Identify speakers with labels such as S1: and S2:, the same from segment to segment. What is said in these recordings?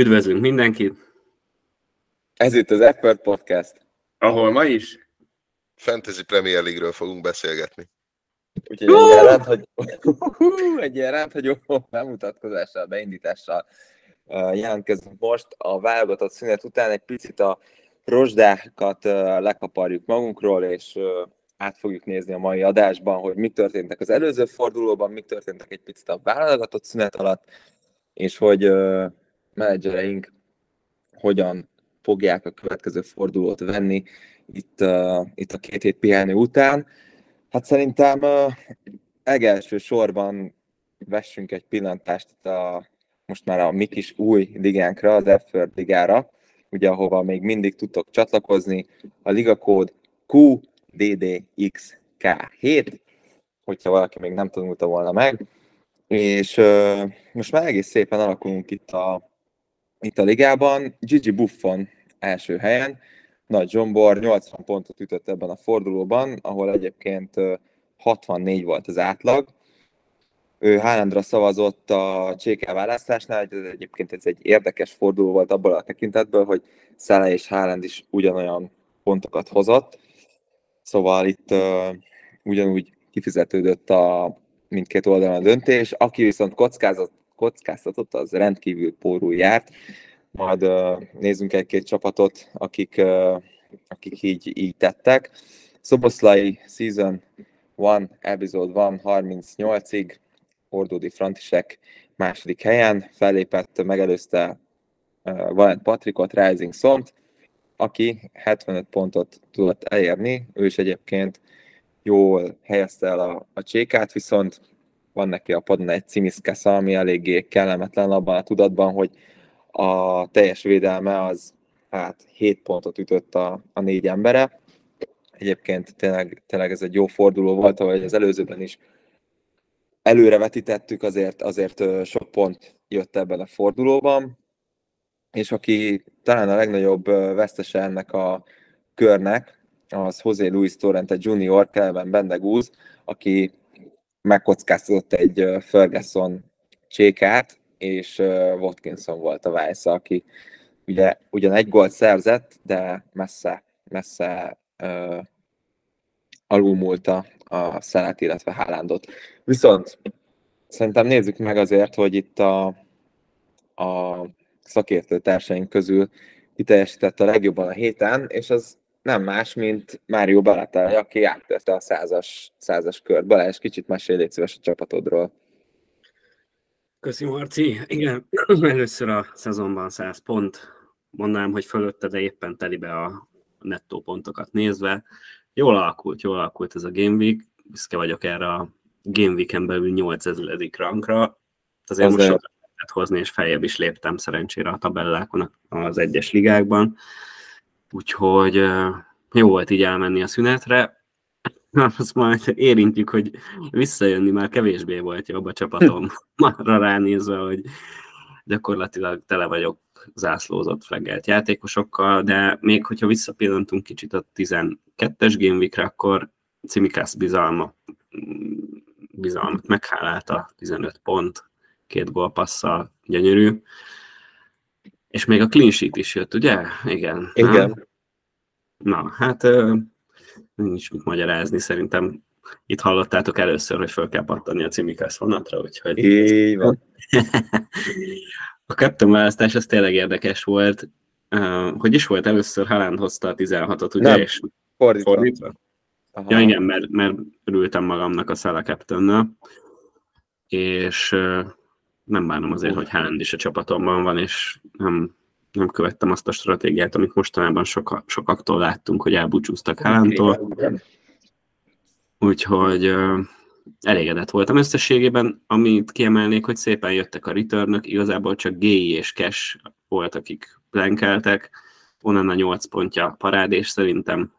S1: Üdvözlünk mindenkit!
S2: Ez itt az Effort Podcast.
S1: Ahol ma is
S3: Fantasy Premier League-ről fogunk beszélgetni.
S2: Úgyhogy egy ilyen rendhagyó, egy ilyen rendhagyó bemutatkozással, beindítással jelentkezünk most. A válogatott szünet után egy picit a rozsdákat lekaparjuk magunkról, és át fogjuk nézni a mai adásban, hogy mi történtek az előző fordulóban, mi történtek egy picit a válogatott szünet alatt, és hogy menedzsereink hogyan fogják a következő fordulót venni itt, uh, itt a két hét pihenő után. Hát szerintem uh, legelső sorban vessünk egy pillantást itt a, most már a mi kis új ligánkra, az f ligára, ugye ahova még mindig tudtok csatlakozni. A ligakód QDDXK7, hogyha valaki még nem tanulta volna meg. És uh, most már egész szépen alakulunk itt a, itt a ligában. Gigi Buffon első helyen, nagy zsombor, 80 pontot ütött ebben a fordulóban, ahol egyébként 64 volt az átlag. Ő Haalandra szavazott a CK választásnál, ez egyébként ez egy érdekes forduló volt abból a tekintetből, hogy Szele és Haaland is ugyanolyan pontokat hozott. Szóval itt uh, ugyanúgy kifizetődött a mindkét oldalon a döntés. Aki viszont kockázat, kockáztatott, az rendkívül pórul járt majd uh, nézzünk egy-két csapatot, akik, akik így, így tettek. Szoboszlai Season 1, Episode 1, 38-ig, Ordódi Frantisek második helyen, fellépett, megelőzte uh, Valent Patrikot, Rising Szont, aki 75 pontot tudott elérni, ő is egyébként jól helyezte el a, a csékát, viszont van neki a padon egy cimiszkesza, ami eléggé kellemetlen abban a tudatban, hogy a teljes védelme az hát 7 pontot ütött a, a négy embere. Egyébként tényleg, tényleg ez egy jó forduló volt, ahogy az előzőben is előre vetítettük, azért, azért sok pont jött ebben a fordulóban, és aki talán a legnagyobb vesztese ennek a körnek, az José Luis Torrente Junior, Kelvin Bendegúz, aki megkockáztatott egy Ferguson csékát, és Watkinson volt a Vice, aki ugye ugyan egy gólt szerzett, de messze, messze uh, alulmúlta a Szenet, illetve Hálándot. Viszont szerintem nézzük meg azért, hogy itt a, a szakértő társaink közül ki teljesített a legjobban a héten, és az nem más, mint Mário Balatai, aki áttörte a százas, százas kört. Balázs, kicsit mesélj légy szíves a csapatodról.
S1: Köszi Marci. Igen, először a szezonban 100 pont. Mondanám, hogy fölötte, de éppen telibe a nettó pontokat nézve. Jól alakult, jól alakult ez a Game Week. Büszke vagyok erre a Game Week-en belül 8000. rankra. Azért az most sokat lehet hozni, és feljebb is léptem szerencsére a tabellákon az egyes ligákban. Úgyhogy jó volt így elmenni a szünetre azt majd érintjük, hogy visszajönni már kevésbé volt jobb a csapatom. Marra ránézve, hogy gyakorlatilag tele vagyok zászlózott flaggelt játékosokkal, de még hogyha visszapillantunk kicsit a 12-es Game akkor Cimikász bizalma, bizalmat meghálálta, 15 pont, két gólpasszal, gyönyörű. És még a clean sheet is jött, ugye? Igen.
S2: Igen.
S1: Na, hát nincs mit magyarázni, szerintem itt hallottátok először, hogy föl kell pattani a cimikász vonatra, úgyhogy...
S2: Így van.
S1: a Captain választás az tényleg érdekes volt. Hogy is volt először, Haaland hozta a 16-ot, ugye?
S2: Nem,
S1: és
S2: fordítva.
S1: fordítva? Aha. Ja igen, mert, mert örültem magamnak a Szala captain és nem bánom azért, hogy Haaland is a csapatomban van, és nem nem követtem azt a stratégiát, amit mostanában soka, sokaktól láttunk, hogy elbúcsúztak Hálántól. Úgyhogy elégedett voltam összességében. Amit kiemelnék, hogy szépen jöttek a returnök, igazából csak Gay és Cash volt, akik blankeltek. Onnan a 8 pontja parádés szerintem.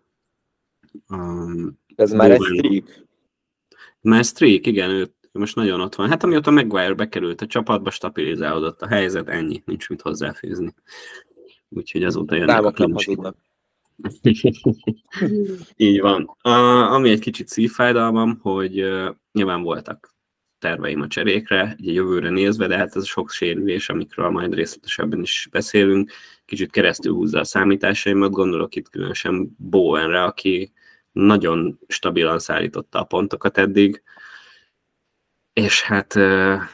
S2: Um, Ez már egy streak.
S1: Már streak, igen, ő most nagyon ott van. Hát amióta Maguire bekerült a csapatba, stabilizálódott a helyzet, ennyi, nincs mit hozzáfűzni. Úgyhogy azóta jönnek
S2: a hazudnak.
S1: Így van. A, ami egy kicsit szívfájdalmam, hogy uh, nyilván voltak terveim a cserékre, egy jövőre nézve, de hát ez sok sérülés, amikről majd részletesebben is beszélünk. Kicsit keresztül húzza a számításaimat, gondolok itt különösen Bowenre, aki nagyon stabilan szállította a pontokat eddig, és hát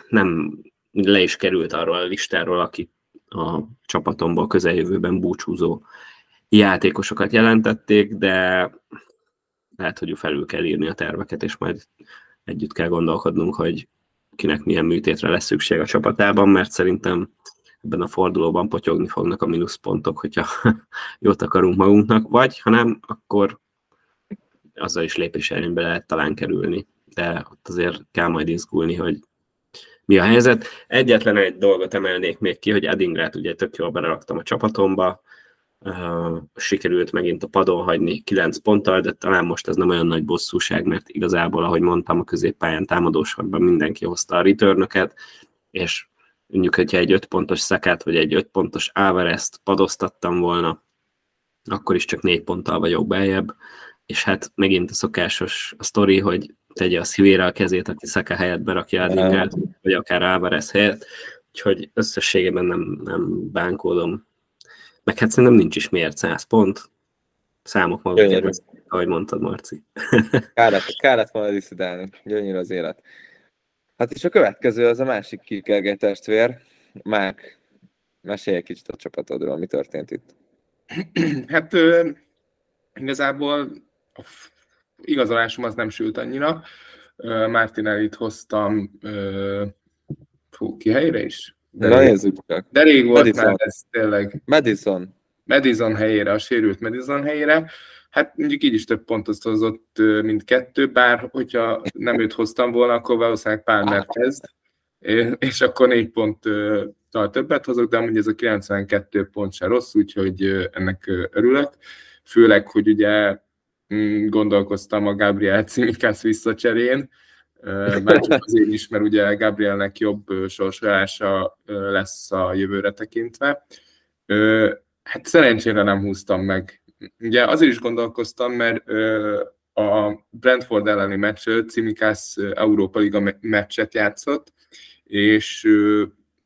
S1: nem le is került arról a listáról, aki a csapatomból közeljövőben búcsúzó játékosokat jelentették, de lehet, hogy felül kell írni a terveket, és majd együtt kell gondolkodnunk, hogy kinek milyen műtétre lesz szükség a csapatában, mert szerintem ebben a fordulóban potyogni fognak a mínuszpontok, hogyha jót akarunk magunknak, vagy ha nem, akkor azzal is lépés előnybe lehet talán kerülni. De ott azért kell majd izgulni, hogy mi a helyzet. Egyetlen egy dolgot emelnék még ki, hogy Edingrát ugye tök jól beleraktam a csapatomba, sikerült megint a padon hagyni 9 ponttal, de talán most ez nem olyan nagy bosszúság, mert igazából, ahogy mondtam, a középpályán támadósorban mindenki hozta a returnöket, és mondjuk, hogyha egy 5 pontos szakát, vagy egy 5 pontos Ávereszt padoztattam volna, akkor is csak 4 ponttal vagyok beljebb, és hát megint a szokásos a sztori, hogy tegye a szívére a kezét, aki Szaka helyett berakja a Dingát, vagy akár Álvarez helyett, úgyhogy összességében nem, nem bánkódom. Meg hát szerintem nincs is miért 100 pont. Számok maguk, ahogy mondtad, Marci.
S2: kárat, kárat volna diszidálni. Gyönyörű az élet. Hát és a következő az a másik kikelgely testvér. Mák, mesélj egy kicsit a csapatodról, mi történt itt.
S4: Hát igazából a igazolásom az nem sült annyira. Martinellit hoztam fú, ki helyre is?
S2: De, Na, csak.
S4: De rég volt Madison. már ez tényleg.
S2: Madison.
S4: Madison helyére, a sérült Madison helyére. Hát mondjuk így is több pontot hozott, mint kettő, bár hogyha nem őt hoztam volna, akkor valószínűleg Palmer kezd, és akkor négy ponttal többet hozok, de amúgy ez a 92 pont se rossz, úgyhogy ennek örülök. Főleg, hogy ugye gondolkoztam a Gabriel Cimikász visszacserén, már csak azért is, mert ugye Gabrielnek jobb sorsolása lesz a jövőre tekintve. Hát szerencsére nem húztam meg. Ugye azért is gondolkoztam, mert a Brentford elleni meccs Cimikász Európa Liga meccset játszott, és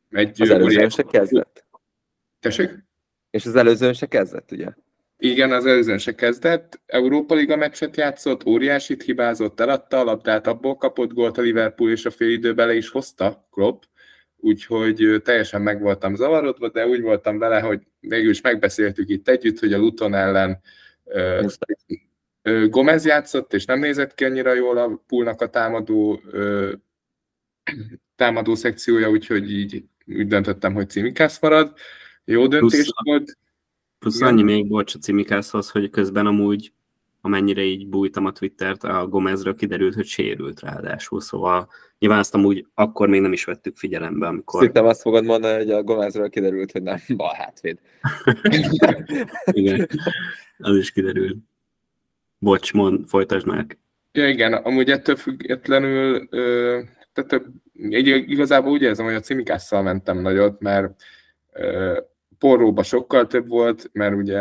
S4: egy...
S2: Az előzőn se kezdett?
S4: Tessék?
S2: És az előzőn se kezdett, ugye?
S4: Igen, az előzőn se kezdett. Európa Liga meccset játszott, óriásit hibázott, eladta a labdát, abból kapott gólt a Liverpool, és a fél időben le is hozta Klopp. Úgyhogy teljesen meg voltam zavarodva, de úgy voltam vele, hogy végül is megbeszéltük itt együtt, hogy a Luton ellen Gomez játszott, és nem nézett ki annyira jól a poolnak a támadó, támadó szekciója, úgyhogy így úgy döntöttem, hogy Cimikász marad. Jó döntés Plusz, volt.
S1: Plusz Igen. annyi még, bocs, a Cimikászhoz, hogy közben amúgy, amennyire így bújtam a Twittert, a Gomezről kiderült, hogy sérült ráadásul, szóval nyilván azt amúgy akkor még nem is vettük figyelembe, amikor...
S2: Szerintem azt fogod mondani, hogy a Gomezről kiderült, hogy nem bal hátvéd.
S1: igen, az is kiderült. Bocs, mond, folytasd meg.
S4: Ja, igen, amúgy ettől függetlenül, ö, tehát igazából úgy érzem, hogy a Cimikásszal mentem nagyot, mert ö, porróba sokkal több volt, mert ugye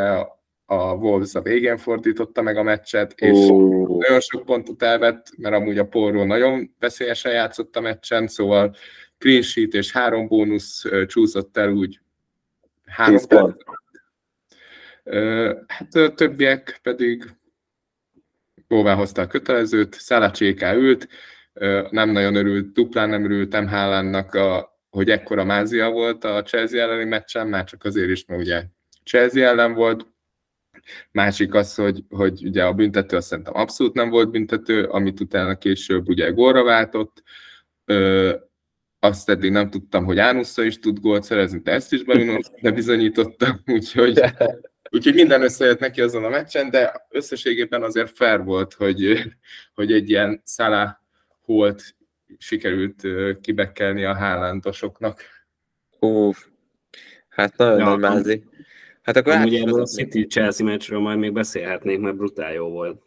S4: a Wolves a végén fordította meg a meccset, és oh. nagyon sok pontot elvett, mert amúgy a porró nagyon veszélyesen játszott a meccsen, szóval clean sheet és három bónusz csúszott el úgy három pont. Hát a többiek pedig jóvá hozta a kötelezőt, Szalacséká ült, nem nagyon örült, duplán nem örültem Hálánnak a hogy ekkora mázia volt a Chelsea elleni meccsen, már csak azért is, mert ugye Chelsea ellen volt, Másik az, hogy, hogy ugye a büntető azt szerintem abszolút nem volt büntető, amit utána később ugye gólra váltott. Ö, azt eddig nem tudtam, hogy Ánussza is tud gólt szerezni, de ezt is bebizonyítottam, úgyhogy, úgyhogy minden összejött neki azon a meccsen, de összességében azért fair volt, hogy, hogy egy ilyen Szala volt sikerült kibekkelni a hálántosoknak.
S2: Uff, hát nagyon ja, nagy mázi.
S1: Hát akkor ugye a City-Chelsea meccsről majd még beszélhetnék, mert brutál jó volt.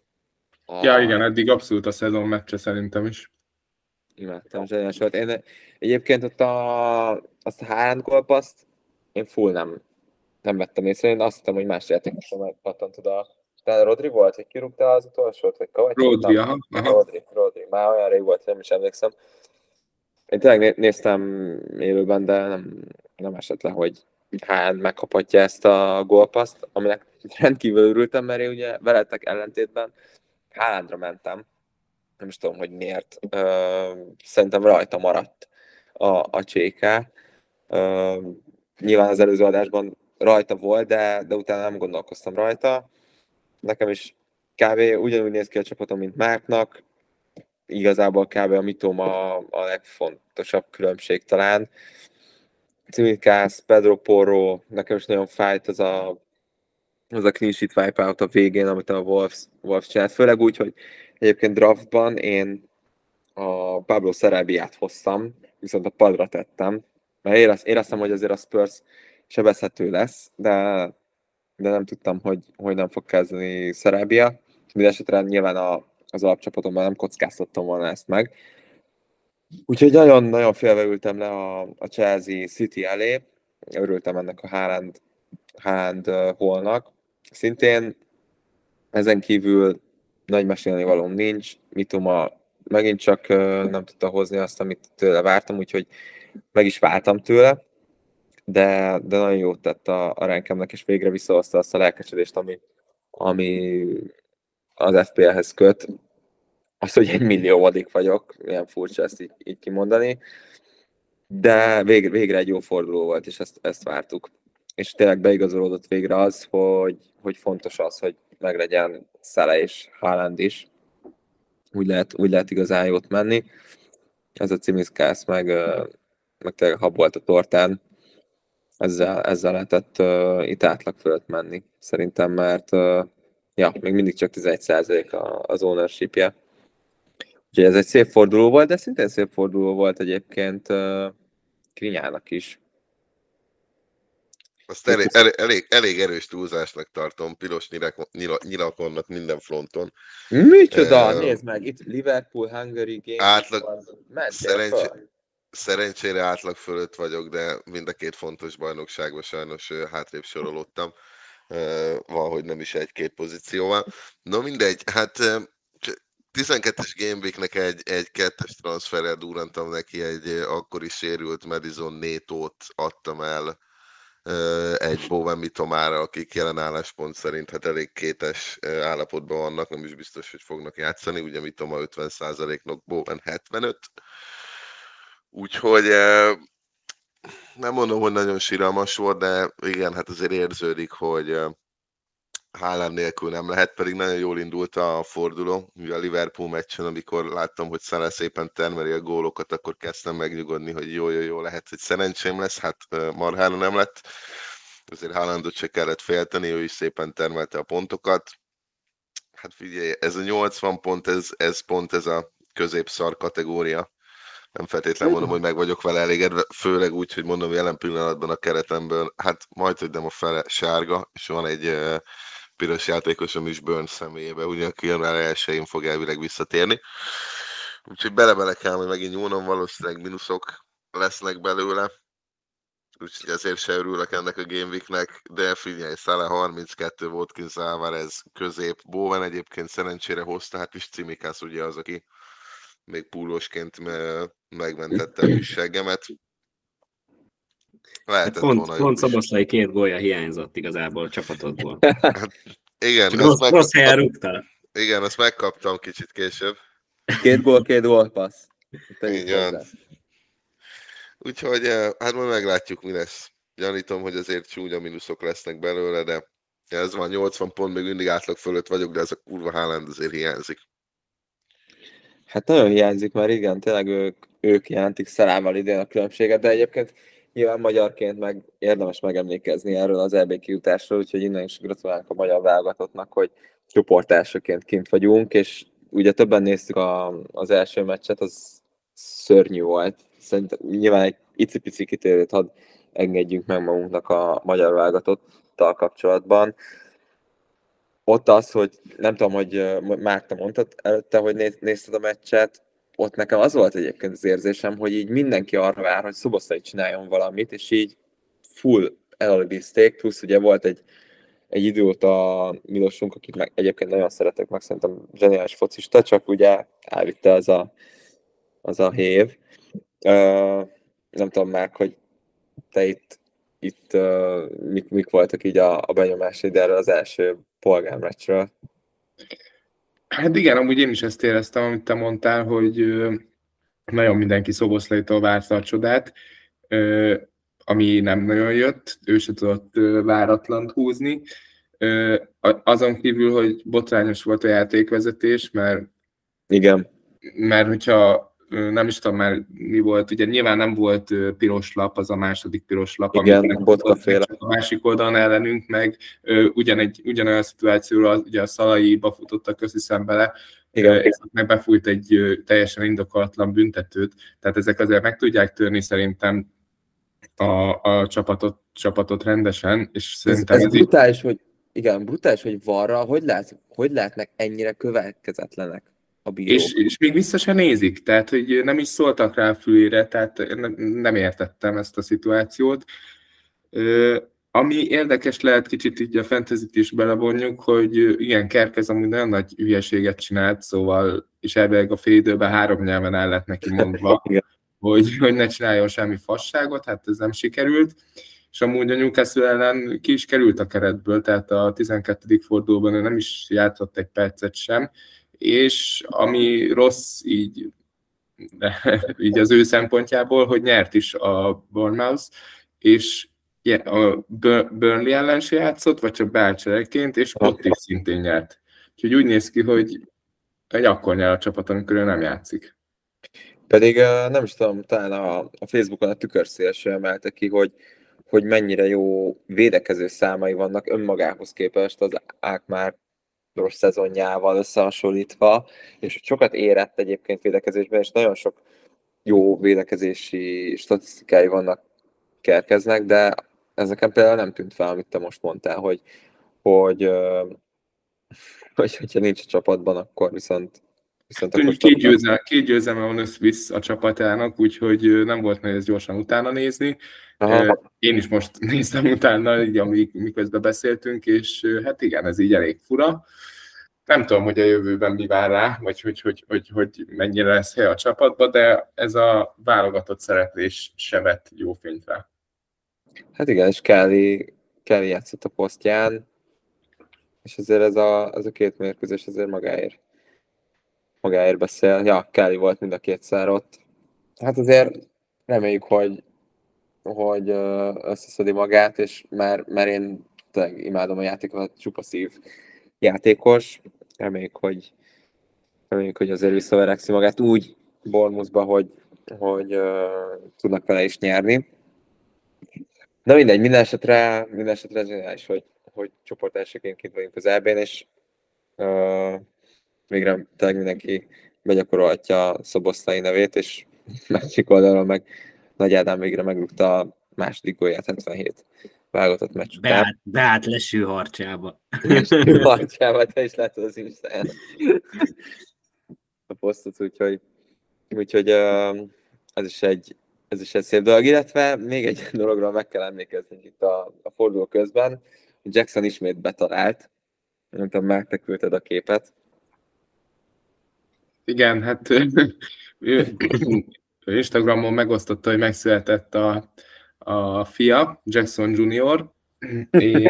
S4: Ah. Ja, igen, eddig abszolút a szezon meccse szerintem is.
S2: Imádtam, zseniás volt. Én egyébként ott a, azt a Haaland golpaszt én full nem, nem vettem észre. Én azt hittem, hogy más játékosan megpattant oda. De Rodri volt, hogy kirúgta az utolsót, vagy Kovács?
S4: Rodri, aha,
S2: aha. Rodri, Rodri. Már olyan rég volt, nem is emlékszem. én tényleg né- néztem élőben, de nem, nem esett le, hogy Hán megkaphatja ezt a gólpaszt, aminek rendkívül örültem, mert én ugye veletek ellentétben Haalandra mentem. Nem is tudom, hogy miért. Szerintem rajta maradt a, a cséke. Nyilván az előző adásban rajta volt, de, de utána nem gondolkoztam rajta. Nekem is kb. ugyanúgy néz ki a csapatom, mint Márknak. Igazából kb. a mitom a, a legfontosabb különbség talán. Cimikász, Pedro Porro, nekem is nagyon fájt az a, az a clean sheet wipeout a végén, amit a Wolves, Wolves csinált. Főleg úgy, hogy egyébként draftban én a Pablo Szerebiát hoztam, viszont a padra tettem, mert érez, éreztem, hogy azért a Spurs sebezhető lesz, de, de nem tudtam, hogy, hogy nem fog kezdeni Szerebia. Mindenesetre nyilván a, az alapcsapatomban nem kockáztattam volna ezt meg. Úgyhogy nagyon-nagyon félve ültem le a, a Chelsea City elé, örültem ennek a Haaland, Haaland holnak. Szintén ezen kívül nagy mesélni való nincs, Mituma megint csak nem tudta hozni azt, amit tőle vártam, úgyhogy meg is váltam tőle, de, de nagyon jót tett a, a renkemnek, és végre visszahozta azt a lelkesedést, ami, ami az FPL-hez köt, az, hogy egy milliómodik vagyok, ilyen furcsa ezt így, így kimondani, de végre, végre egy jó forduló volt, és ezt, ezt vártuk. És tényleg beigazolódott végre az, hogy, hogy fontos az, hogy meglegyen Szele és Haaland is. Úgy lehet, úgy lehet igazán jót menni. Ez a cimiszkász meg, meg tényleg hab volt a tortán. Ezzel, ezzel lehetett uh, itt átlag fölött menni, szerintem, mert uh, ja, még mindig csak 11% az ownership-je Úgyhogy ez egy szép forduló volt, de szintén szép forduló volt egyébként uh, Krinyának is.
S3: Azt elég, elég, elég, elég erős túlzásnak tartom, piros nyilakonnak minden fronton.
S2: Micsoda, uh, nézd meg, itt Liverpool, Hungary game.
S3: Átlag, szerencsé, szerencsére átlag fölött vagyok, de mind a két fontos bajnokságban sajnos hátrébb sorolódtam. Valahogy nem is egy-két pozícióval. No mindegy, hát 12-es Gameweeknek egy, egy kettes transferrel durantam neki, egy akkor is sérült Madison Nétót adtam el egy Bowen Mitomára, akik jelen álláspont szerint hát elég kétes állapotban vannak, nem is biztos, hogy fognak játszani, ugye Mitoma 50%-nok, Bowen 75. Úgyhogy nem mondom, hogy nagyon síralmas volt, de igen, hát azért érződik, hogy Haaland nélkül nem lehet, pedig nagyon jól indult a forduló, ugye a Liverpool meccsen, amikor láttam, hogy Salah szépen termeli a gólokat, akkor kezdtem megnyugodni, hogy jó, jó, jó, lehet, hogy szerencsém lesz, hát marhára nem lett. Azért Haalandot se kellett félteni, ő is szépen termelte a pontokat. Hát figyelj, ez a 80 pont, ez, ez pont ez a középszar kategória. Nem feltétlenül mondom, hogy meg vagyok vele elégedve, főleg úgy, hogy mondom jelen pillanatban a keretemből, hát majd, hogy nem a fele sárga, és van egy piros játékosom is Burns személyébe, ugye, aki január 1 fog elvileg visszatérni. Úgyhogy bele-bele kell, hogy megint nyúlnom, valószínűleg mínuszok lesznek belőle. Úgyhogy ezért se örülök ennek a Gameweeknek, de figyelj, Szale 32, Watkins ez közép, Bowen egyébként szerencsére hozta, hát is Cimikász ugye az, aki még púlósként megmentette a kis seggemet.
S1: Lehetett pont, volna pont Szaboszlai két gólya hiányzott igazából a csapatodból.
S3: Hát, igen,
S1: Csak rossz, rossz helyen rúgtál.
S3: Igen, azt megkaptam kicsit később.
S2: Két gól, két gól passz.
S3: Igen. Úgyhogy eh, hát majd meglátjuk, mi lesz. Gyanítom, hogy azért csúnya mínuszok lesznek belőle, de ez van, 80 pont, még mindig átlag fölött vagyok, de ez a kurva Haaland azért hiányzik.
S2: Hát nagyon hiányzik, mert igen, tényleg ők, ők jelentik Szelával idén a különbséget, de egyébként nyilván magyarként meg érdemes megemlékezni erről az EB kijutásról, úgyhogy innen is gratulálok a magyar válogatottnak, hogy csoportársaként kint vagyunk, és ugye többen néztük a, az első meccset, az szörnyű volt. Szerintem nyilván egy icipici kitérőt hadd engedjünk meg magunknak a magyar válogatottal kapcsolatban. Ott az, hogy nem tudom, hogy Márta mondtad előtte, hogy nézted a meccset, ott nekem az volt egyébként az érzésem, hogy így mindenki arra vár, hogy Szoboszlai csináljon valamit, és így full elalibizték, plusz ugye volt egy, egy időt a Milosunk, akit meg egyébként nagyon szeretek, meg szerintem zseniális focista, csak ugye elvitte az a, az a hév. Uh, nem tudom már, hogy te itt, itt uh, mik, mik voltak így a, a benyomásaid erről az első polgármeccsről?
S4: Hát igen, amúgy én is ezt éreztem, amit te mondtál, hogy nagyon mindenki Szoboszlaitól várta a csodát, ami nem nagyon jött, ő se tudott váratlant húzni. Azon kívül, hogy botrányos volt a játékvezetés, mert
S2: igen.
S4: Mert hogyha nem is tudom már mi volt, ugye nyilván nem volt piros lap, az a második piros lap,
S2: Igen, botkaféle.
S4: A másik oldalon ellenünk meg ugyanegy, ugyanolyan szituációra ugye a szalaiba futottak összhiszem bele, Igen. és meg befújt egy teljesen indokolatlan büntetőt, tehát ezek azért meg tudják törni szerintem a, a csapatot, csapatot rendesen, és szerintem
S2: ez, ez, ez brutális, így... hogy igen, brutális, hogy varra, hogy, lát, hogy lehetnek ennyire következetlenek a bírók.
S4: És, és még vissza se nézik, tehát hogy nem is szóltak rá a fülére, tehát nem értettem ezt a szituációt. Ami érdekes lehet, kicsit így a fantasy is belevonjuk, hogy igen, Kerkez amúgy nagyon nagy hülyeséget csinált, szóval, és elvileg a fél időben három nyelven el lett neki mondva, hogy, hogy ne csináljon semmi fasságot, hát ez nem sikerült. És amúgy a Newcastle ellen ki is került a keretből, tehát a 12. fordulóban ő nem is játszott egy percet sem, és ami rossz így, így az ő szempontjából, hogy nyert is a Bournemouth, és a Burnley ellen se játszott, vagy csak bálcsereként, és ott is szintén nyert. Úgyhogy úgy néz ki, hogy egy akkor nyer a csapat, amikor ő nem játszik.
S2: Pedig nem is tudom, talán a, a Facebookon a tükörszél emelte ki, hogy, hogy mennyire jó védekező számai vannak önmagához képest az Ákmár rossz szezonjával összehasonlítva, és sokat érett egyébként védekezésben, és nagyon sok jó védekezési statisztikái vannak kerkeznek, de ezeken például nem tűnt fel, amit te most mondtál, hogy, hogy, hogy hogyha nincs a csapatban, akkor viszont
S4: Viszont akkor két, győzelme, két győzelme van összvisz a csapatának, úgyhogy nem volt nehéz gyorsan utána nézni. Aha. Én is most néztem utána, így, amíg, miközben beszéltünk, és hát igen, ez így elég fura. Nem tudom, hogy a jövőben mi vár rá, vagy hogy, hogy, hogy, hogy mennyire lesz hely a csapatba, de ez a válogatott szereplés se vett jó fényt rá.
S2: Hát igen, és Kelly, Kelly játszott a posztján, és azért ez a, ez a két mérkőzés azért magáért, magáért beszél. Ja, Kelly volt mind a kétszer ott. Hát azért reméljük, hogy, hogy összeszedi magát, és mert, mert én imádom a játékot, csupa szív játékos. Reméljük, hogy, reméljük, hogy azért visszaverekszi magát úgy Bournemouthba, hogy, hogy uh, tudnak vele is nyerni. Na mindegy, minden esetre, minden esetre zseniális, hogy, hogy csoport elsőként kint vagyunk az eb és uh, végre tényleg mindenki begyakorolhatja a Szoboszlai nevét, és másik oldalon meg Nagy Ádám végre megrúgta a második gólját 77 válogatott meccs után. Beállt,
S1: beállt leső harcsába.
S2: Leső harcsába, te is látod az Instán a posztot, úgyhogy, úgyhogy ez is egy, ez is egy szép dolog, illetve még egy dologról meg kell emlékezni itt a, a forduló közben. Jackson ismét betalált. Nem tudom, már te küldted a képet.
S4: Igen, hát Instagramon megosztotta, hogy megszületett a, a fia, Jackson Junior, és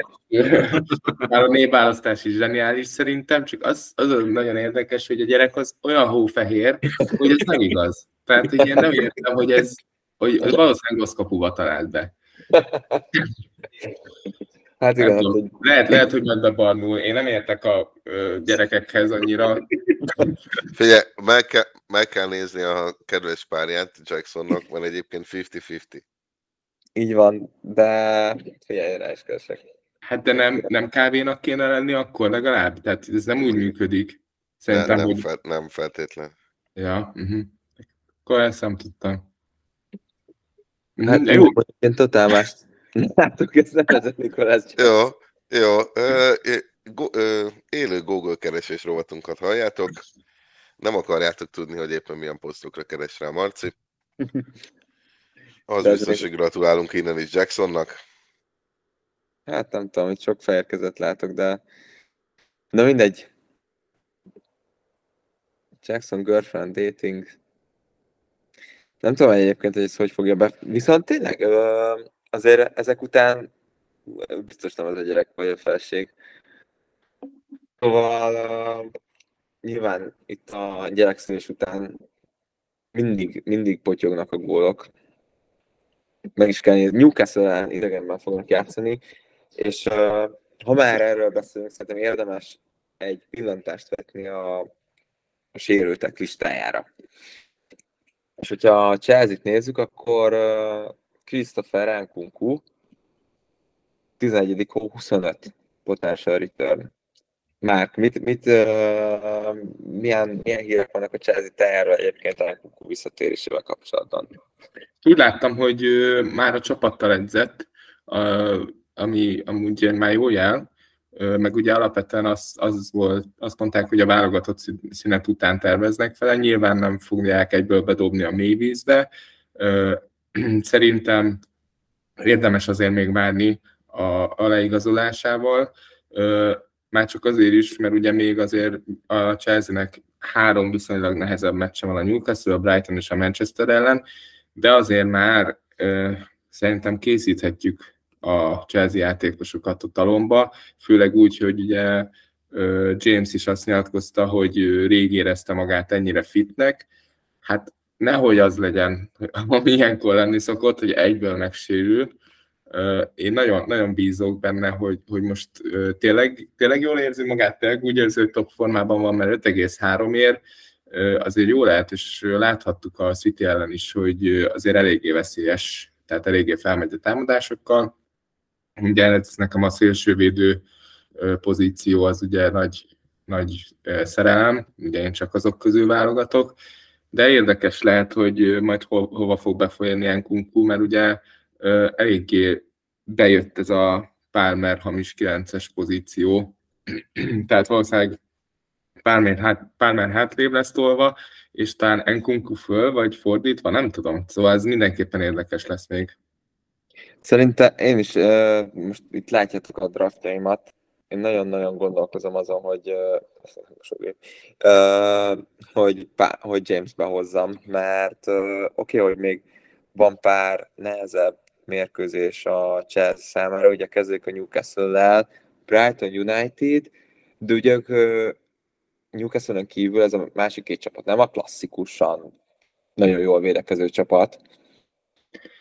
S4: a névválasztás is zseniális szerintem, csak az, az nagyon érdekes, hogy a gyerek az olyan hófehér, hogy ez nem igaz. Tehát hogy én nem értem, hogy ez hogy, hogy valószínűleg rossz kapuba talált be. Hát igen, hogy... lehet, lehet, hogy megbebarnul. Én nem értek a ö, gyerekekhez annyira.
S3: Figyelj, meg kell, meg kell nézni a kedves párját Jacksonnak, van egyébként 50-50.
S2: Így van, de figyelj, rá is keresek.
S4: Hát de nem, nem kávénak kéne lenni akkor legalább? Tehát ez nem úgy működik.
S3: Szerintem, ne, nem, hogy... fel, nem feltétlen.
S4: Ja, uh-huh. akkor ezt nem tudtam.
S2: Hát mm, jó. Én totál más látok, ez nem ez Nikolász
S3: Jó, jó. Ö, go, ö, élő Google keresés rovatunkat halljátok. Nem akarjátok tudni, hogy éppen milyen posztokra keres rá Marci. Az biztos, hogy gratulálunk innen is Jacksonnak.
S2: Hát nem tudom, hogy sok fejérkezet látok, de de mindegy. Jackson girlfriend dating Nem tudom egyébként, hogy ez hogy fogja be. Viszont tényleg azért ezek után biztos nem az a gyerek vagy a felség. Szóval nyilván itt a gyerekszülés után mindig, mindig potyognak a gólok. Meg is kell nézni. Newcastle idegenben fognak játszani, és uh, ha már erről beszélünk, szerintem érdemes egy pillantást vetni a, a sérültek listájára. És hogyha a Chelsea-t nézzük, akkor uh, Christopher Nkunku 11. hó 25 potential return. Márk, mit, mit, uh, milyen, milyen hírek vannak a Chelsea teherről egyébként a Nkunku visszatérésével kapcsolatban?
S4: Úgy láttam, hogy uh, már a csapattal edzett, uh, ami amúgy már jó jel, meg ugye alapvetően az, az volt, azt mondták, hogy a válogatott szünet után terveznek vele, nyilván nem fogják egyből bedobni a mélyvízbe. Szerintem érdemes azért még várni a, a leigazolásával, már csak azért is, mert ugye még azért a Chelsea-nek három viszonylag nehezebb meccse van a Newcastle, a Brighton és a Manchester ellen, de azért már szerintem készíthetjük a Chelsea játékosokat a talomba, főleg úgy, hogy ugye James is azt nyilatkozta, hogy rég érezte magát ennyire fitnek, hát nehogy az legyen, ami ilyenkor lenni szokott, hogy egyből megsérül. Én nagyon, nagyon bízok benne, hogy, hogy most tényleg, tényleg jól érzi magát, tényleg úgy érzi, hogy top formában van, mert 5,3 ér, azért jó lehet, és láthattuk a City ellen is, hogy azért eléggé veszélyes, tehát eléggé felmegy a támadásokkal. Ugye ez nekem a szélsővédő pozíció az ugye nagy, nagy szerelem, ugye én csak azok közül válogatok, de érdekes lehet, hogy majd ho, hova fog befolyani Kunku, mert ugye eléggé bejött ez a Palmer hamis 9-es pozíció, tehát valószínűleg Palmer, hát, Palmer hátrébb lesz tolva, és talán Enkunku föl, vagy fordítva, nem tudom. Szóval ez mindenképpen érdekes lesz még.
S2: Szerintem én is, most itt látjátok a draftjaimat, én nagyon-nagyon gondolkozom azon, hogy, hogy, hogy James behozzam, mert oké, okay, hogy még van pár nehezebb mérkőzés a Chelsea számára, ugye kezdődik a Newcastle-lel, Brighton United, de ugye ők Newcastle-ön kívül ez a másik két csapat nem a klasszikusan nagyon jól védekező csapat.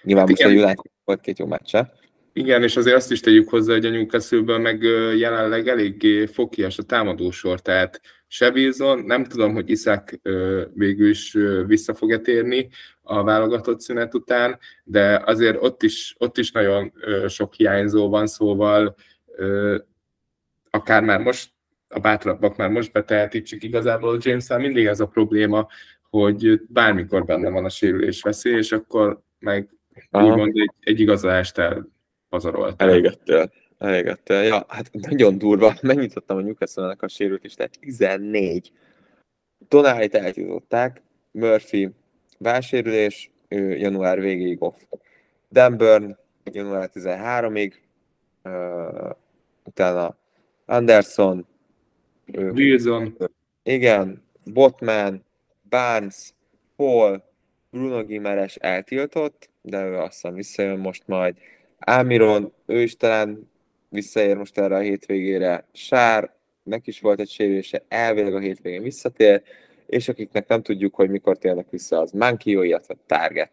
S2: Nyilván hát most a United volt két jó meccse.
S4: Igen, és azért azt is tegyük hozzá, hogy a newcastle meg jelenleg eléggé fokias a támadósor, tehát se Wilson, nem tudom, hogy Iszák végül is vissza fog-e térni a válogatott szünet után, de azért ott is, ott is nagyon sok hiányzó van, szóval akár már most a bátrabbak már most betehetik, csak igazából james mindig ez a probléma, hogy bármikor benne van a sérülés veszély, és akkor meg úgymond egy, egy igazolást elpazaroltál.
S2: Elégettél. Elégettél. Ja, hát nagyon durva. Megnyitottam a newcastle a sérült is, tehát 14. Tonálit eltították, Murphy válsérülés, ő január végéig off. Denburn január 13-ig, uh, utána Anderson,
S4: Wilson,
S2: igen, Botman, Barnes, Paul, Bruno Gimeres eltiltott, de ő azt hiszem visszajön most majd. Ámiron, ő is talán visszaér most erre a hétvégére. Sár, neki is volt egy sérülése, elvileg a hétvégén visszatér, és akiknek nem tudjuk, hogy mikor térnek vissza, az Mankio, illetve Target.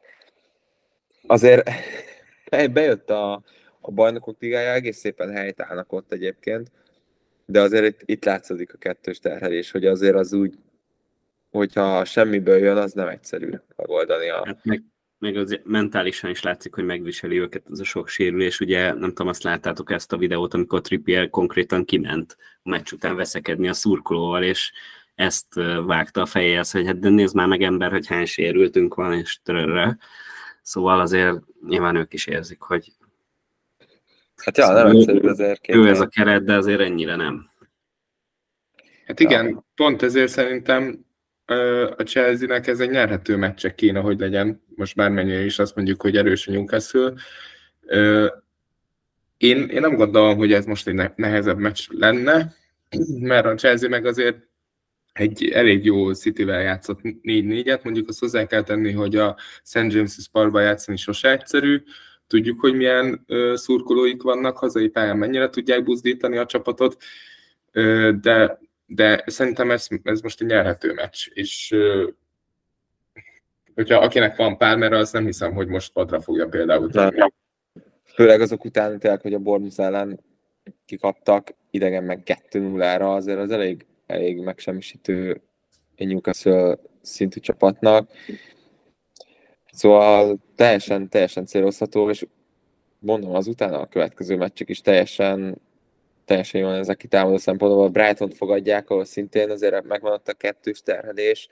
S2: Azért bejött a, a bajnokok ligája, egész szépen helytállnak ott egyébként, de azért itt, itt látszódik a kettős terhelés, hogy azért az úgy, hogyha semmiből jön, az nem egyszerű megoldani a...
S1: Hát meg meg az mentálisan is látszik, hogy megviseli őket ez a sok sérülés. Ugye nem tudom, azt láttátok ezt a videót, amikor Trippier konkrétan kiment a meccs után veszekedni a szurkolóval, és ezt vágta a fejéhez, hogy hát de nézd már meg ember, hogy hány sérültünk van, és törörre. Szóval azért nyilván ők is érzik, hogy
S2: Hát ja, szóval nem egyszerű azért
S1: Ő ez a keret, de azért ennyire nem.
S4: Hát igen, ja. pont ezért szerintem a Chelsea-nek ez egy nyerhető meccse kéne, hogy legyen, most bármennyire is azt mondjuk, hogy erős a Newcastle. Én, én nem gondolom, hogy ez most egy nehezebb meccs lenne, mert a Chelsea meg azért egy elég jó City-vel játszott 4-4-et, mondjuk azt hozzá kell tenni, hogy a St. James' Parkban játszani sose egyszerű, tudjuk, hogy milyen ö, szurkolóik vannak, hazai pályán mennyire tudják buzdítani a csapatot, ö, de, de szerintem ez, ez most egy nyerhető meccs, és ö, hogyha akinek van Palmer, az nem hiszem, hogy most padra fogja például tenni.
S2: Főleg azok után, tényleg, hogy a Bournemouth ellen kikaptak, idegen meg 2-0-ra, azért az elég, elég megsemmisítő egy Newcastle szintű csapatnak. Szóval teljesen, teljesen célozható, és mondom, az utána a következő meccsek is teljesen, teljesen jól ezek kitámadó szempontból. A Brighton fogadják, ahol szintén azért megvan a kettős terhelés.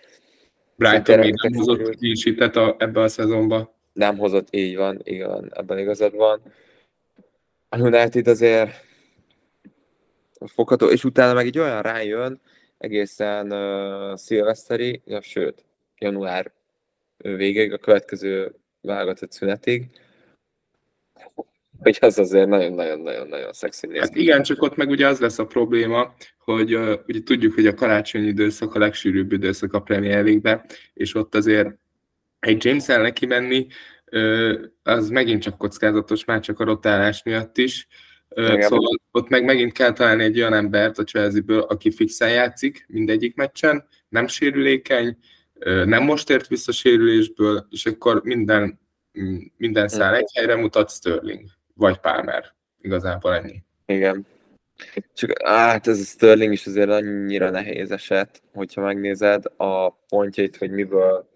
S4: Brighton még nem hozott kísített a, ebbe a szezonba.
S2: Nem hozott, így van, igen, ebben igazad van. A United azért fogható, és utána meg egy olyan rájön, egészen uh, szilveszteri, ja, sőt, január végig, a következő válogatott szünetig, hogy az azért nagyon-nagyon-nagyon-nagyon szexi néz.
S4: Hát igen, csak ott meg ugye az lesz a probléma, hogy uh, ugye tudjuk, hogy a karácsonyi időszak a legsűrűbb időszak a Premier League-be, és ott azért egy James el neki menni, uh, az megint csak kockázatos, már csak a rotálás miatt is. Szóval ott meg megint kell találni egy olyan embert a Chelsea-ből, aki fixen játszik mindegyik meccsen, nem sérülékeny, nem most ért vissza sérülésből, és akkor minden, minden szál egy helyre mutat Sterling, vagy Palmer. Igazából ennyi.
S2: Igen. Csak hát ez a Sterling is azért annyira nehéz eset, hogyha megnézed a pontjait, hogy miből,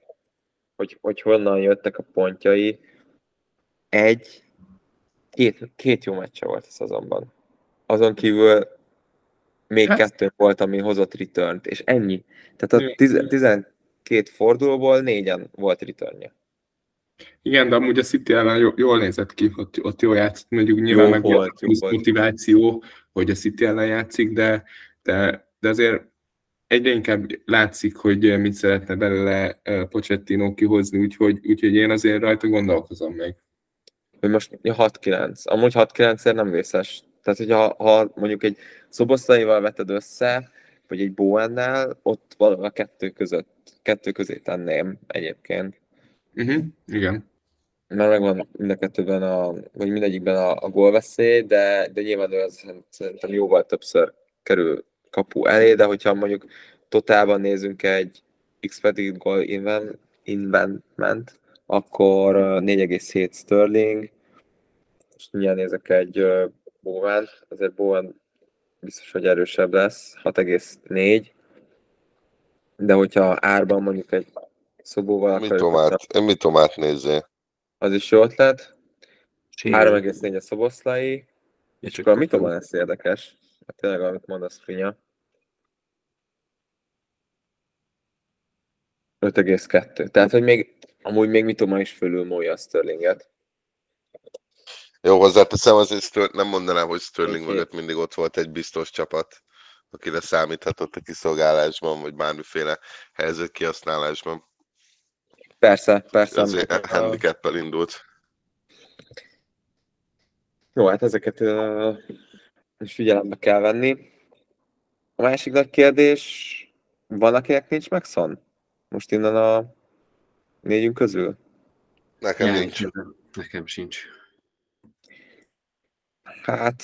S2: hogy, hogy honnan jöttek a pontjai. Egy, két, két jó meccse volt a szezonban. Azon kívül még hát. kettő volt, ami hozott return és ennyi. Tehát a tiz, két fordulóból négyen volt returnje.
S4: Igen, de amúgy a City ellen jól nézett ki, ott, ott jól játszott, mondjuk nyilván jó meg volt, jó volt. motiváció, hogy a City ellen játszik, de, de, de azért egyre inkább látszik, hogy mit szeretne belőle eh, Pochettino kihozni, úgyhogy, úgyhogy én azért rajta gondolkozom még.
S2: Hogy most 6-9. Amúgy 6-9 nem vészes. Tehát, hogyha ha mondjuk egy szoboszlaival veted össze, vagy egy Bowennel, ott valahol a kettő között kettő közé tenném egyébként.
S4: Uh-huh. Igen.
S2: Mert megvan mind a kettőben, a, vagy mindegyikben a, a gólveszély, de, de nyilván ő az szerintem jóval többször kerül kapu elé, de hogyha mondjuk totálban nézünk egy expected goal invent, investment, akkor 4,7 Sterling, és mindjárt nézek egy Bowen, azért Bowen biztos, hogy erősebb lesz, 6,4, de hogyha árban mondjuk egy szobóval
S3: én mit tomát nézzél?
S2: Az is jó ötlet. 3,4 a szoboszlai. És akkor a mitoma lesz érdekes. Hát tényleg, amit mondasz, Finya. 5,2. Tehát, hogy még, amúgy még mitoma is fölül múlja a Sterlinget.
S3: Jó, hozzáteszem, azért nem mondanám, hogy Sterling mögött mindig ott volt egy biztos csapat akire számíthatott a kiszolgálásban, vagy bármiféle helyzet kihasználásban.
S2: Persze, persze.
S3: Azért a... handicappel indult.
S2: Jó, hát ezeket uh, is figyelembe kell venni. A másik nagy kérdés, van akinek nincs megszon? Most innen a négyünk közül?
S3: Nekem ja, nincs.
S1: Nekem sincs.
S2: Hát...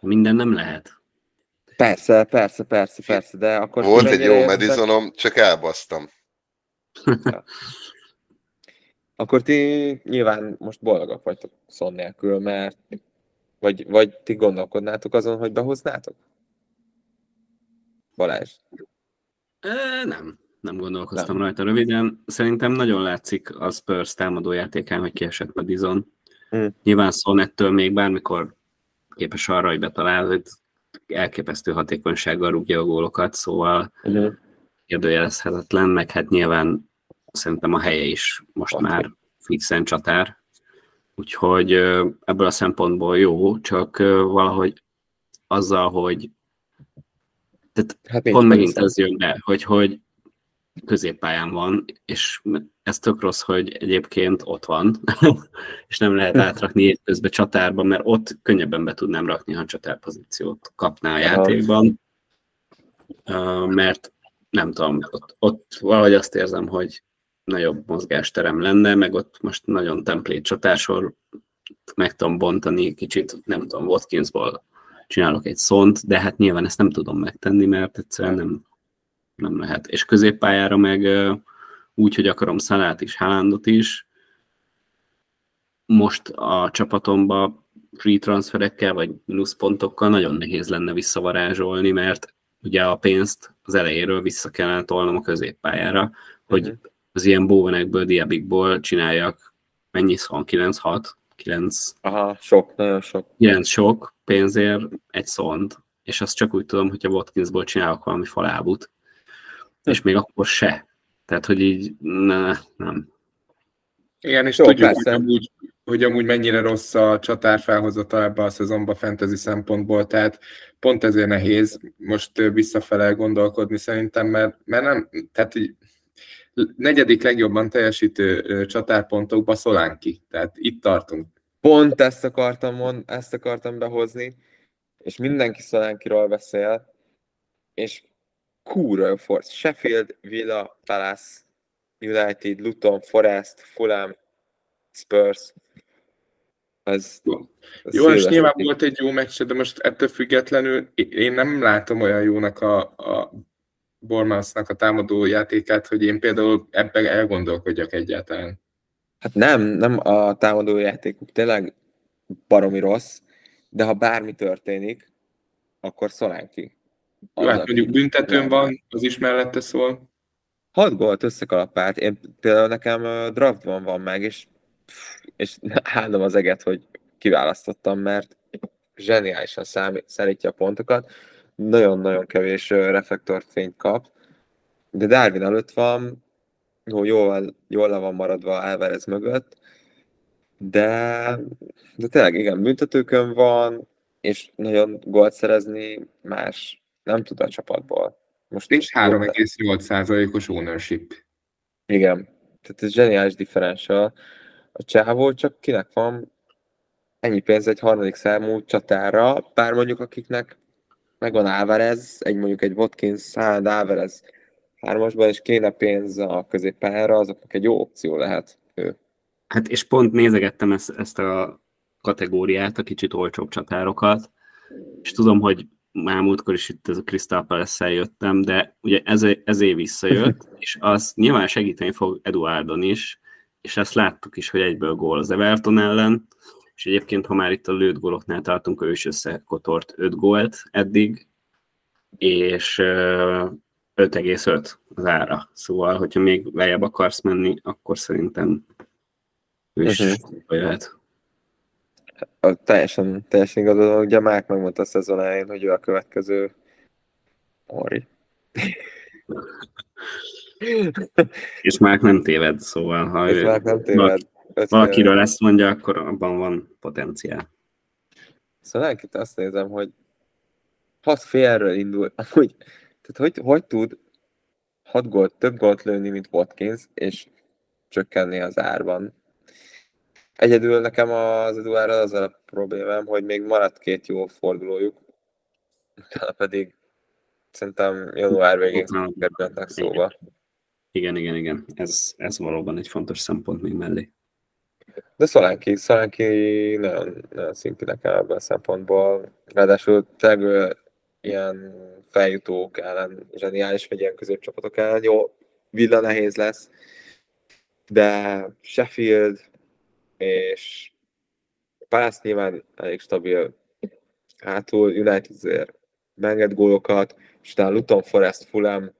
S1: Minden nem lehet.
S2: Persze, persze, persze, persze, de akkor...
S3: Volt egy jó Madisonom, csak elbasztam. Ja.
S2: Akkor ti nyilván most boldogak vagytok szon nélkül, mert vagy, vagy ti gondolkodnátok azon, hogy behoznátok? Balázs?
S1: E, nem, nem gondolkoztam nem. rajta röviden. Szerintem nagyon látszik az Spurs támadójátékán, hogy kiesett Madison. Hmm. Nyilván Son ettől még bármikor képes arra, hogy betalál, hogy elképesztő hatékonysággal rúgja a gólokat, szóval uh-huh. kérdőjelezhetetlen, meg hát nyilván szerintem a helye is most okay. már fixen csatár, úgyhogy ebből a szempontból jó, csak valahogy azzal, hogy tehát hát pont megint ez jön be, hogy, hogy középpályán van, és ez tök rossz, hogy egyébként ott van, és nem lehet átrakni közben csatárban, mert ott könnyebben be tudnám rakni, ha csatárpozíciót kapná a játékban. mert nem tudom, ott, ott valahogy azt érzem, hogy nagyobb mozgásterem lenne, meg ott most nagyon templét csatásor meg tudom bontani kicsit, nem tudom, Watkinsból csinálok egy szont, de hát nyilván ezt nem tudom megtenni, mert egyszerűen nem, nem lehet. És középpályára meg úgy, hogy akarom Szalát is, Hálandot is, most a csapatomba free transferekkel, vagy mínuszpontokkal nagyon nehéz lenne visszavarázsolni, mert ugye a pénzt az elejéről vissza kellene tolnom a középpályára, hogy uh-huh. az ilyen bóvenekből, diabikból csináljak, mennyi szó, 9-6, 9...
S2: Aha, sok, nagyon sok.
S1: 9 sok pénzért egy szont, és azt csak úgy tudom, hogyha Watkinsból csinálok valami falábut, és még akkor se. Tehát, hogy így ne, nem.
S4: Igen, és Jó, tudjuk, hogy amúgy, hogy amúgy mennyire rossz a csatár felhozata ebbe a szezonba fantasy szempontból, tehát pont ezért nehéz most visszafele gondolkodni szerintem, mert, mert nem, tehát így, negyedik legjobban teljesítő csatárpontokba Szolánki, tehát itt tartunk.
S2: Pont ezt akartam, mond, ezt akartam behozni, és mindenki Szolánkiról beszél, és kúra jó. Sheffield, Villa, Palace, United, Luton, Forest, Fulham, Spurs. Ez,
S4: ez jó, és nyilván volt egy jó meccs, de most ettől függetlenül én nem látom olyan jónak a, a Bormásznak a támadó játékát, hogy én például ebben elgondolkodjak egyáltalán.
S2: Hát nem, nem a támadó játékuk tényleg baromi rossz, de ha bármi történik, akkor Szolánki.
S4: Jó, hát mondjuk büntetőn van, az is mellette szól.
S2: 6 gólt összekalapált. Én például nekem draftban van meg, és, és állom az eget, hogy kiválasztottam, mert zseniálisan szállítja a pontokat. Nagyon-nagyon kevés reflektorfényt kap, de Darwin előtt van, jó, jól, jól le van maradva Alvarez mögött, de, de tényleg igen, büntetőkön van, és nagyon gólt szerezni más nem tud a csapatból.
S4: Most és 3,8%-os ownership.
S2: Igen, tehát ez zseniális differential. A csávó csak kinek van ennyi pénz egy harmadik számú csatára, bár mondjuk akiknek megvan Álvarez, egy mondjuk egy Watkins, Haaland, Álvarez hármasban, és kéne pénz a középpályára, azoknak egy jó opció lehet ő.
S1: Hát és pont nézegettem ezt, ezt a kategóriát, a kicsit olcsóbb csatárokat, és tudom, hogy már múltkor is itt ez a Crystal palace jöttem, de ugye ez, ezé visszajött, és az nyilván segíteni fog Eduardon is, és ezt láttuk is, hogy egyből gól az Everton ellen, és egyébként, ha már itt a lőtt góloknál tartunk, ő is összekotort 5 gólt eddig, és 5,5 az ára. Szóval, hogyha még lejjebb akarsz menni, akkor szerintem ő is uh-huh. jöhet
S2: teljesen, teljesen igazad, ugye Mák megmondta a szezon elején, hogy ő a következő Ori.
S1: És Mák nem téved, szóval ha
S2: És ő Mák nem téved.
S1: valakiről ezt mondja, akkor abban van potenciál.
S2: Szóval elkit azt nézem, hogy hat félről indul, amúgy, tehát hogy, hogy tud hat gólt, több gólt lőni, mint Watkins, és csökkenni az árban. Egyedül nekem az Eduárral az a problémám, hogy még maradt két jó fordulójuk, utána pedig szerintem január végén kerülhetnek szóba.
S1: Igen, igen, igen. Ez, ez valóban egy fontos szempont még mellé.
S2: De Szolánki, Szolánki nagyon, nagyon szinti nekem ebben a szempontból. Ráadásul tényleg ilyen feljutók ellen, zseniális, vagy ilyen középcsapatok ellen. Jó, villa nehéz lesz, de Sheffield, és Palace nyilván elég stabil. Hátul, United azért beenged gólokat, és utána Luton Forest, Fulham,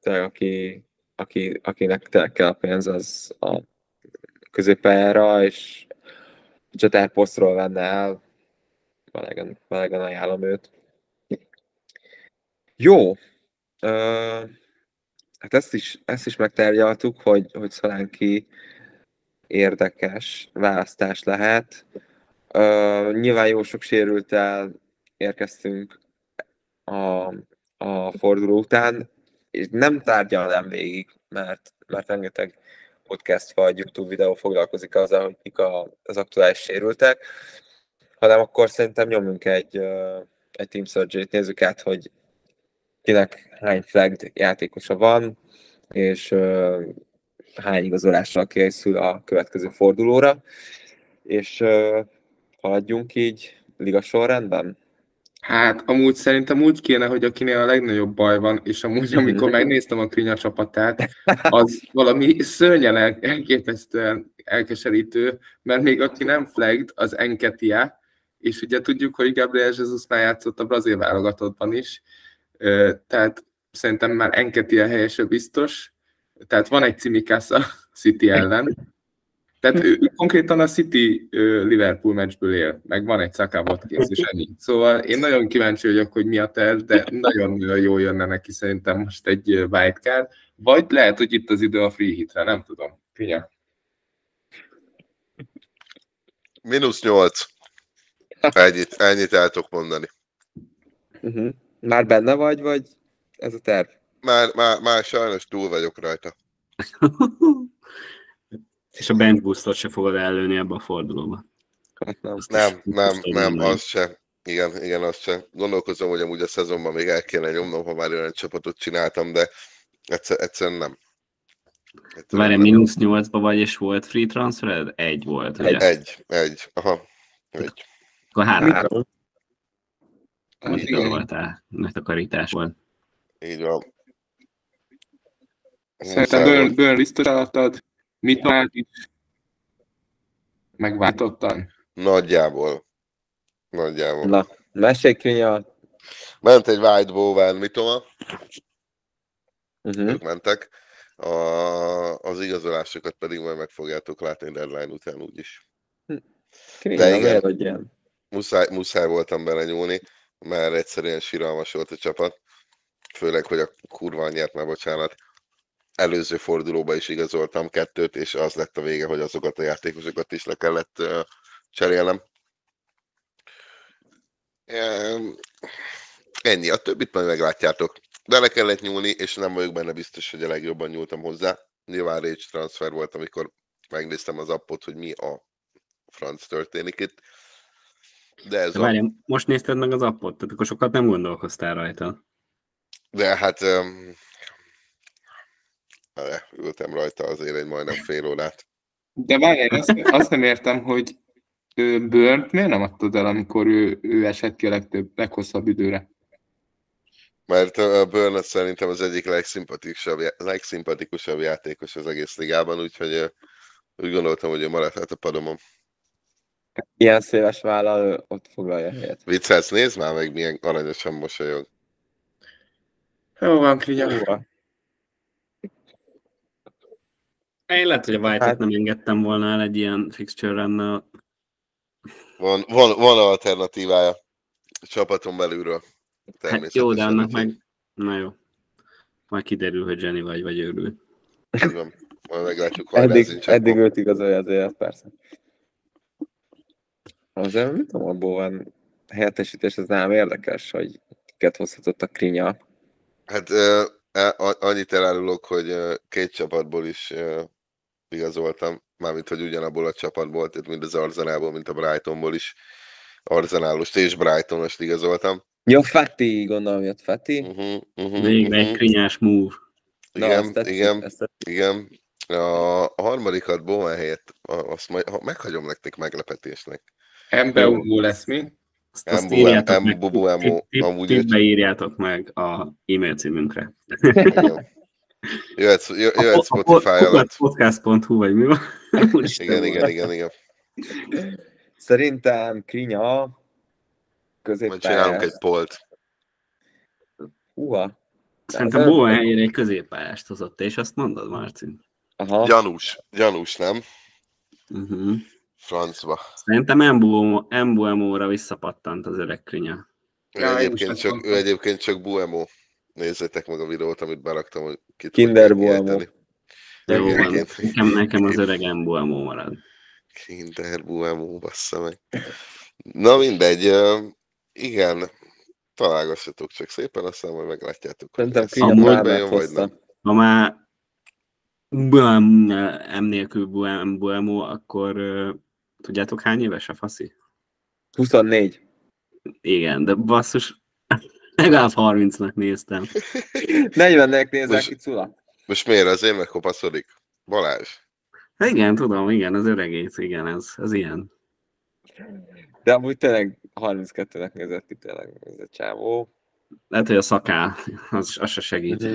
S2: tehát aki, aki, akinek tényleg kell a pénz, az a középpályára, és csatárposztról venne el, melegen, melegen ajánlom őt. Jó, uh, hát ezt is, ezt is megtárgyaltuk, hogy, hogy Szolánki érdekes választás lehet. Uh, nyilván jó sok sérültel érkeztünk a, a forduló után, és nem tárgyalnám végig, mert, mert rengeteg podcast vagy YouTube videó foglalkozik azzal, hogy mik a, az aktuális sérültek, hanem akkor szerintem nyomjunk egy, egy Team surgery nézzük át, hogy kinek hány flagged játékosa van, és uh, hány igazolással készül a következő fordulóra, és uh, haladjunk így liga sorrendben?
S4: Hát amúgy szerintem úgy kéne, hogy akinél a legnagyobb baj van, és amúgy amikor megnéztem a Krinya csapatát, az valami szörnyen el- elképesztően elkeserítő, mert még aki nem flagged, az Enketia, és ugye tudjuk, hogy Gabriel Jesus már játszott a brazil válogatottban is, tehát szerintem már Enketia helyese biztos, tehát van egy cimikász a City ellen, tehát ő, ő konkrétan a City ö, Liverpool meccsből él, meg van egy szakábot kész, és ennyi. Szóval én nagyon kíváncsi vagyok, hogy mi a terv, de nagyon jó jönne neki szerintem most egy wildcard, vagy lehet, hogy itt az idő a free hitre, nem tudom. Figyelj.
S3: Mínusz 8. Ennyit, ennyit el tudok mondani.
S2: Uh-huh. Már benne vagy, vagy ez a terv?
S3: Már, már, már sajnos túl vagyok rajta.
S1: És a bench boostot se fogod előni ebbe a fordulóba.
S2: Hát nem.
S1: Azt
S3: Nem, nem, nem, az se. Igen, igen, az se. Gondolkozom, hogy amúgy a szezonban még el kéne nyomnom, ha már olyan csapatot csináltam, de egyszer, egyszerűen nem. Egyszerűen
S1: Várj, mínusz 8-ba vagy, és volt free transfered? Egy volt, ugye?
S3: Egy, egy, aha, egy.
S1: Akkor három.
S2: Három.
S4: Hát
S1: Mit
S4: igen.
S1: voltál? Megtakarítás volt.
S3: Így van.
S4: Szerintem
S3: volt.
S4: Burn listos alattad, mit vált is, megváltottan.
S3: Nagyjából. Nagyjából.
S2: Na, mesélj Krinya.
S3: Ment egy White Bowen Mitoma,
S2: Uh-huh.
S3: ők mentek. A, az igazolásokat pedig majd meg fogjátok látni deadline után úgyis.
S2: Krinya,
S3: De igen. Muszáj, muszáj voltam bele nyúlni, mert egyszerűen síralmas volt a csapat. Főleg, hogy a kurva nyert már, bocsánat. Előző fordulóba is igazoltam kettőt, és az lett a vége, hogy azokat a játékosokat is le kellett uh, cserélnem. Em, Ennyi, a többit majd meglátjátok. De le kellett nyúlni, és nem vagyok benne biztos, hogy a legjobban nyúltam hozzá. Nyilván rage transfer volt, amikor megnéztem az appot, hogy mi a franc történik itt. De ez
S1: De
S3: a...
S1: várj, most nézted meg az appot, tehát akkor sokat nem gondolkoztál rajta.
S3: De hát um, ültem rajta azért egy majdnem fél órát.
S4: De várj, én azt, azt nem értem, hogy ő Burnt miért nem adtad el, amikor ő, ő esett ki a legtöbb, leghosszabb időre?
S3: Mert a Burn szerintem az egyik legszimpatikusabb, legszimpatikusabb játékos az egész ligában, úgyhogy úgy gondoltam, hogy ő maradhat a padomon.
S2: Ilyen széles vállal ott foglalja helyet.
S3: Viccelsz, nézd már meg, milyen aranyosan mosolyog.
S4: Jó van, Krinya.
S2: Húha.
S1: Én lehet, hogy a white
S2: Hát-
S1: nem engedtem volna el egy ilyen fixture rennel.
S3: Van, van, van alternatívája a csapaton belülről.
S1: Hát jó, de annak meg... Na jó. Majd kiderül, hogy Jenny vagy, vagy őrül.
S3: van. Majd meglátjuk, hogy
S2: Eddig, eddig őt igazolja azért, persze. Azért mit tudom, abból van helyettesítés, ez nem érdekes, hogy kiket hozhatott a Krinya.
S3: Hát a- annyit elárulok, hogy ö, két csapatból is ö, igazoltam, mármint, hogy ugyanabból a csapatból, tehát mind az Arzenálból, mint a Brightonból is. Arzenálost és Brightonost igazoltam.
S2: Jó, Fati, gondolom jött Fati.
S3: Uh-huh, uh-huh,
S1: Végre egy krinyás move.
S2: Na,
S3: Igen,
S2: tetszik,
S3: igen,
S2: tetszik.
S3: igen. A, a harmadikat Bowen helyett, azt majd ha meghagyom nektek meglepetésnek.
S4: Embeumó lesz mi?
S1: Azt, azt írjátok meg,
S3: amúgy
S1: írjátok meg a e-mail címünkre.
S3: Igen. Jöhet, jö- jöhet Spotify alatt.
S1: Podcast.hu vagy mi van?
S3: Igen, igen, igen, igen.
S2: Szerintem Krinya
S3: Majd csinálunk
S2: középpályás.
S3: egy polt.
S2: Húha.
S1: Szerintem Bowen helyére egy középpályást hozott, és azt mondod, Marci?
S2: Aha.
S3: Gyanús, gyanús, nem?
S1: Uh-huh.
S3: Francba.
S1: Szerintem Embuemo- Embuemo-ra visszapattant az öreg krinya.
S3: Ő, egyébként csak, ő egyébként csak Buemo. Nézzétek meg a videót, amit beraktam, hogy ki
S2: Kinder.
S1: Jó
S3: Igen,
S1: nekem, nekem az öreg Embuemo marad.
S3: Kinder Buemo, bassza meg. Na mindegy, igen, találgassatok csak szépen, aztán majd meglátjátok.
S2: Szerintem Palmert
S3: bejön, vagy nem.
S1: Ha már Buem, M nélkül Buem, Buemo, akkor tudjátok hány éves a faszi?
S2: 24.
S1: Igen, de basszus, Legalább 30-nak néztem.
S2: 40-nek nézel
S3: Most-
S2: ki, Cula?
S3: Most miért azért megkopaszodik? Balázs.
S1: Hát Igen, tudom, igen, az öregész, igen, ez, ez ilyen.
S2: De amúgy tényleg 32-nek nézett ki tényleg ez a csávó.
S1: Lehet, hogy a szakál, az, az se segít.
S2: Mhm.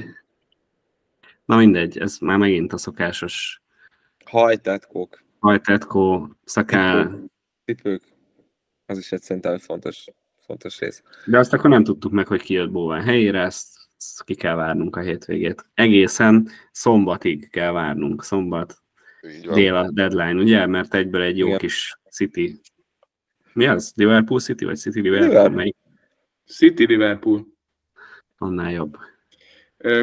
S1: Na mindegy, ez már megint a szokásos
S2: Hajtetkók,
S1: hajtetkó, szakál,
S2: cipők. Az is egy szerintem fontos, fontos rész.
S1: de azt akkor nem tudtuk meg, hogy ki jött Bóván helyére, ezt, ezt ki kell várnunk a hétvégét. Egészen szombatig kell várnunk, szombat dél a deadline, ugye? Mert egyből egy jó
S2: Igen.
S1: kis City. Mi az? Liverpool City, vagy City Liverpool?
S2: Liverpool.
S1: Melyik?
S4: City Liverpool.
S1: Annál jobb.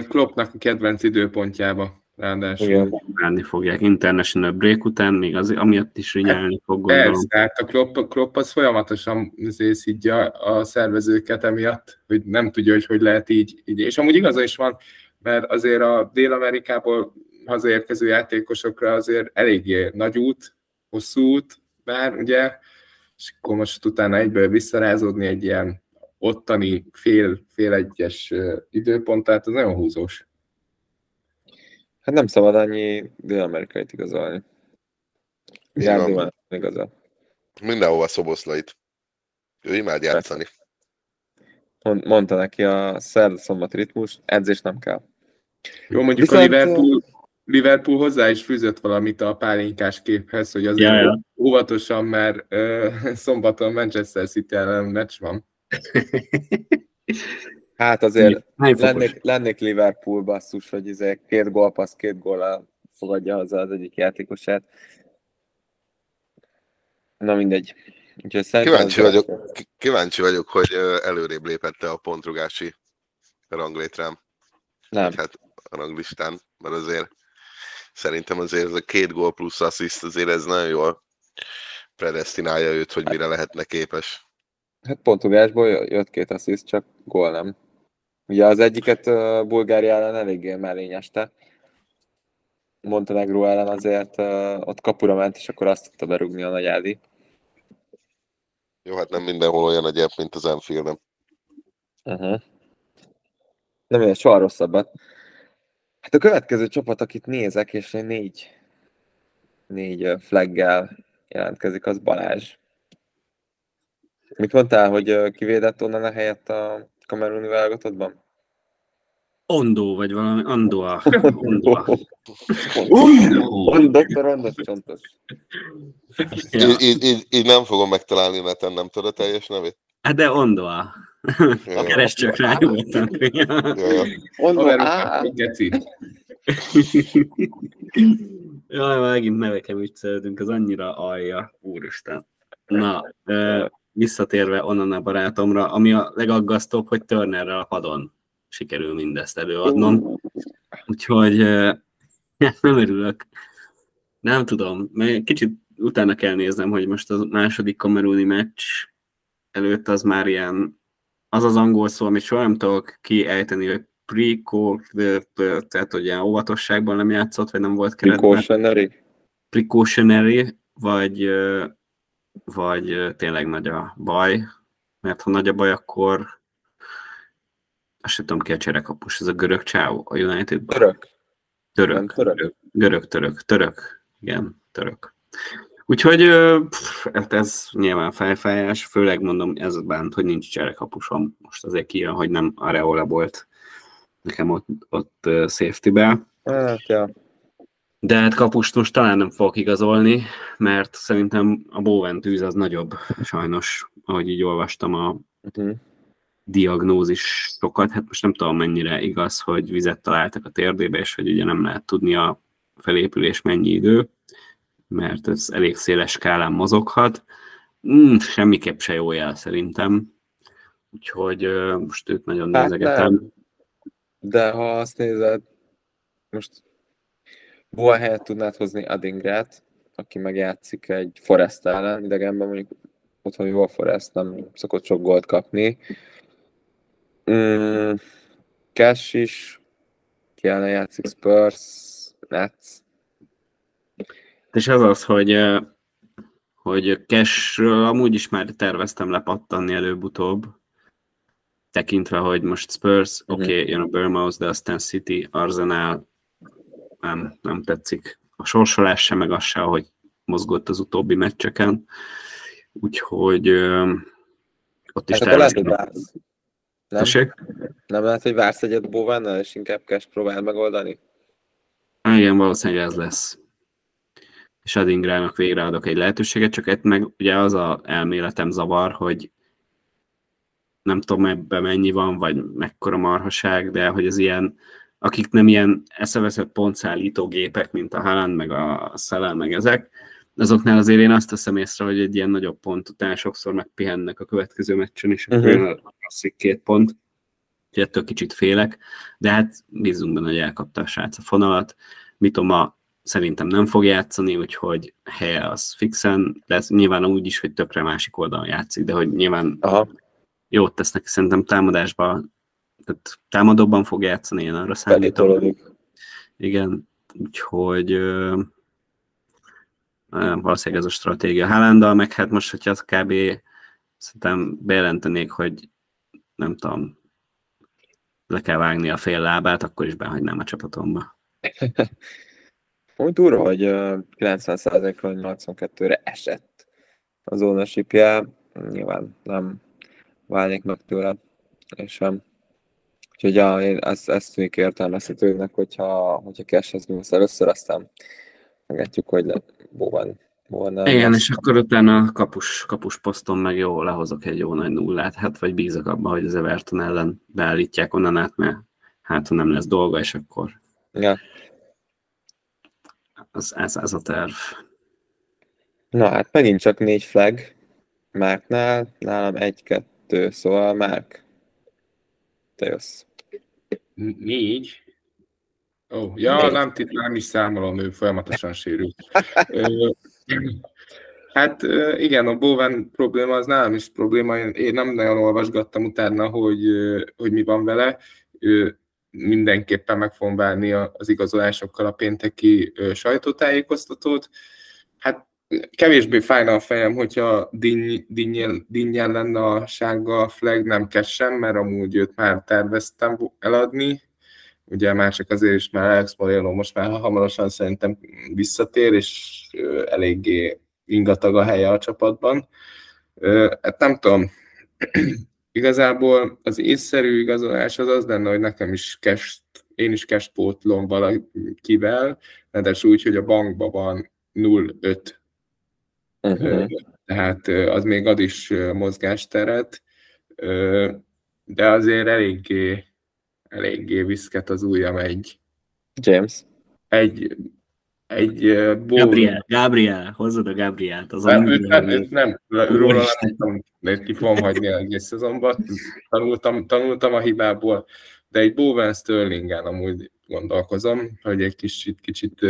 S4: Kloppnak a kedvenc időpontjába, ráadásul.
S2: Igen.
S1: Várni fogják. International break után még az, amiatt is rinyálni fog, gondolom.
S4: Persze, hát a Klopp, a Klopp az folyamatosan szidja a szervezőket emiatt, hogy nem tudja, hogy hogy lehet így, így. És amúgy igaza is van, mert azért a Dél-Amerikából hazaérkező játékosokra azért eléggé nagy út, hosszú út, bár ugye, és akkor most utána egyből visszarázódni egy ilyen ottani fél, fél egyes időpont, tehát az nagyon húzós.
S2: Hát nem szabad annyi dél-amerikait igazolni.
S3: Így
S2: Jár
S3: van.
S2: igaza.
S3: Mindenhova szoboszlait. Ő imád játszani.
S2: Mond- Mondta neki a szerda szombat ritmus, edzés nem kell.
S4: Jó, mondjuk
S2: Viszont,
S4: a Liverpool, Liverpool hozzá is fűzött valamit a pálinkás képhez, hogy azért
S1: Ja, ja.
S4: óvatosan, mert ö, szombaton Manchester City ellen meccs van.
S2: Hát azért lennék, lennék Liverpool basszus, hogy izé két gólpassz, két góllal fogadja haza az egyik játékosát. Na mindegy. Úgyhogy
S3: Kíváncsi vagyok. Kíváncsi vagyok, hogy előrébb lépette a pontrugási ranglétrám.
S2: Nem.
S3: Vagy Hát a ranglistán, mert azért szerintem azért ez a két gól plusz assziszt azért ez nagyon jól predestinálja őt, hogy mire lehetne képes.
S2: Hát portugásból jö- jött két assziszt, csak gól nem. Ugye az egyiket uh, Bulgária ellen eléggé mellényeste. Montenegro ellen azért uh, ott kapura ment, és akkor azt tudta berúgni a nagy Ádi.
S3: Jó, hát nem mindenhol olyan gyep, mint az Enfield-en.
S2: Uh-huh. Nem ilyen soha rosszabbat. Hát a következő csapat, akit nézek, és négy, négy flaggel jelentkezik, az Balázs. Mit mondtál, hogy kivédett onnan a helyett a kameruni válogatottban?
S1: Ondó, vagy valami, Andoa. Ondoa.
S2: On, doktor Ondos Csontos.
S1: Ja.
S3: Így, így, így, így nem fogom megtalálni neten, nem tudod a teljes nevét?
S1: Hát de Ondoa.
S3: Ja,
S1: Keres csak rá nyugodtan.
S3: ja, ja.
S2: Ondo,
S4: Haverok,
S2: á,
S4: Geci.
S1: Jaj, megint neveken viccelődünk, az annyira alja, úristen. Na, visszatérve onnan a barátomra, ami a legaggasztóbb, hogy Turnerrel a padon sikerül mindezt előadnom. Úgyhogy nem örülök. Nem tudom, mert kicsit utána kell néznem, hogy most a második kameruni meccs előtt az már ilyen, az az angol szó, amit soha nem tudok kiejteni, hogy pre tehát hogy ilyen óvatosságban nem játszott, vagy nem volt keretben
S2: Precautionary.
S1: precautionary, vagy, vagy tényleg nagy a baj, mert ha nagy a baj, akkor azt sem tudom ki a cserekapus, ez a görög csáó a United-ban.
S2: Török.
S1: Török.
S2: Nem, török.
S1: Görög, török, török. Igen, török. Úgyhogy pff, hát ez nyilván fejfájás, főleg mondom, ez bánt, hogy nincs cserekapusom. Most azért kijön, hogy nem Areola volt nekem ott, ott safety-be.
S2: Hát, ja.
S1: De hát kapust most talán nem fogok igazolni, mert szerintem a Bowen tűz az nagyobb, sajnos, ahogy így olvastam a
S2: Uh-huh.
S1: diagnózisokat. Hát most nem tudom mennyire igaz, hogy vizet találtak a térdébe, és hogy ugye nem lehet tudni a felépülés mennyi idő, mert ez elég széles skálán mozoghat. Mm, semmiképp se jó jel szerintem. Úgyhogy most őt nagyon
S2: Hát
S1: nézegetem.
S2: nem. De ha azt nézed, most Boa helyett tudnád hozni Adingrát, aki megjátszik egy Forest ellen, idegenben mondjuk otthon jó a Forest, nem szokott sok gólt kapni. Mm, Cash is, ki ellen játszik Spurs, Nets.
S1: És az az, hogy, hogy Cashről amúgy is már terveztem lepattanni előbb-utóbb, tekintve, hogy most Spurs,
S2: Mhm.
S1: oké, okay, jön a Bournemouth, de aztán City, Arsenal, nem, nem tetszik a sorsolás sem, meg az se, hogy mozgott az utóbbi meccseken. Úgyhogy ö, ott is
S2: Hát
S1: terveztem.
S2: Nem?
S1: Tessék?
S2: nem lehet, hogy vársz egyet Bovennel, és inkább cash próbál megoldani?
S1: Igen, valószínűleg ez lesz. És Adingrának végre adok egy lehetőséget, csak egy meg ugye az a elméletem zavar, hogy nem tudom ebben mennyi van, vagy mekkora marhaság, de hogy az ilyen, akik nem ilyen eszeveszett pontszállító gépek, mint a Haaland, meg a Szalán, meg ezek, azoknál azért én azt teszem észre, hogy egy ilyen nagyobb pont után sokszor megpihennek a következő meccsen, és akkor jön a klasszik két pont. Úgyhogy ettől kicsit félek, de hát bízunk benne, hogy elkapta a srác a fonalat. Mitoma szerintem nem fog játszani, úgyhogy helye az fixen lesz. Nyilván úgy is, hogy tökre másik oldalon játszik, de hogy nyilván
S2: Aha.
S1: jót tesz neki szerintem támadásban, tehát támadóban fog játszani, én arra számítom. Igen, úgyhogy ö, valószínűleg ez a stratégia. Haalanddal meg hát most, hogyha az kb. szerintem bejelentenék, hogy nem tudom, le kell vágni a fél lábát, akkor is behagynám a csapatomba.
S2: Úgy durva, hogy ö, 90%-ról 82-re esett az ownership Nyilván nem válnék meg tőle, és sem. Úgyhogy ja, én ezt, ezt tűnik értelmezhetőnek, hogyha, hogyha cashhez nyúlsz először, aztán megetjük, hogy le, Bowen nem
S1: Igen,
S2: lesz.
S1: és akkor utána a kapus, kapus poszton meg jó, lehozok egy jó nagy nullát, hát vagy bízok abban, hogy az Everton ellen beállítják onnan át, mert hát ha nem lesz dolga, és akkor
S2: Ja.
S1: az, ez, ez a terv.
S2: Na hát megint csak négy flag Márknál, nálam egy-kettő, szóval Márk, te jössz.
S4: Négy. Ó, oh, ja,
S2: Négy.
S4: nem, nem is számolom, ő folyamatosan sérült. Ö, hát igen, a Bowen probléma az nálam is probléma. Én, nem nagyon olvasgattam utána, hogy, hogy mi van vele. Mindenképpen meg fogom várni az igazolásokkal a pénteki sajtótájékoztatót. Hát kevésbé fájna a fejem, hogyha Dinny- Dinnyel Dinnyel lenne a sárga flag, nem kessen, mert amúgy őt már terveztem eladni. Ugye már csak azért is, mert Alex Morello most már hamarosan szerintem visszatér, és eléggé ingatag a helye a csapatban. Hát nem tudom, igazából az észszerű igazolás az az lenne, hogy nekem is cash, én is cash pótlom valakivel, de úgy, hogy a bankban van 0,5
S2: Uh-huh.
S4: tehát az még ad is mozgásteret, de azért eléggé, eléggé viszket az ujjam egy,
S2: James.
S4: egy, egy ö, ból-
S1: Gabriel, Gabriel, hozzad a Gabrielt. Az a
S4: Nem, őt nem, őt nem, róla nem de ki fogom hagyni az egész szezonban. Tanultam, tanultam a hibából, de egy Bowen Sterlingen amúgy gondolkozom, hogy egy kicsit, kicsit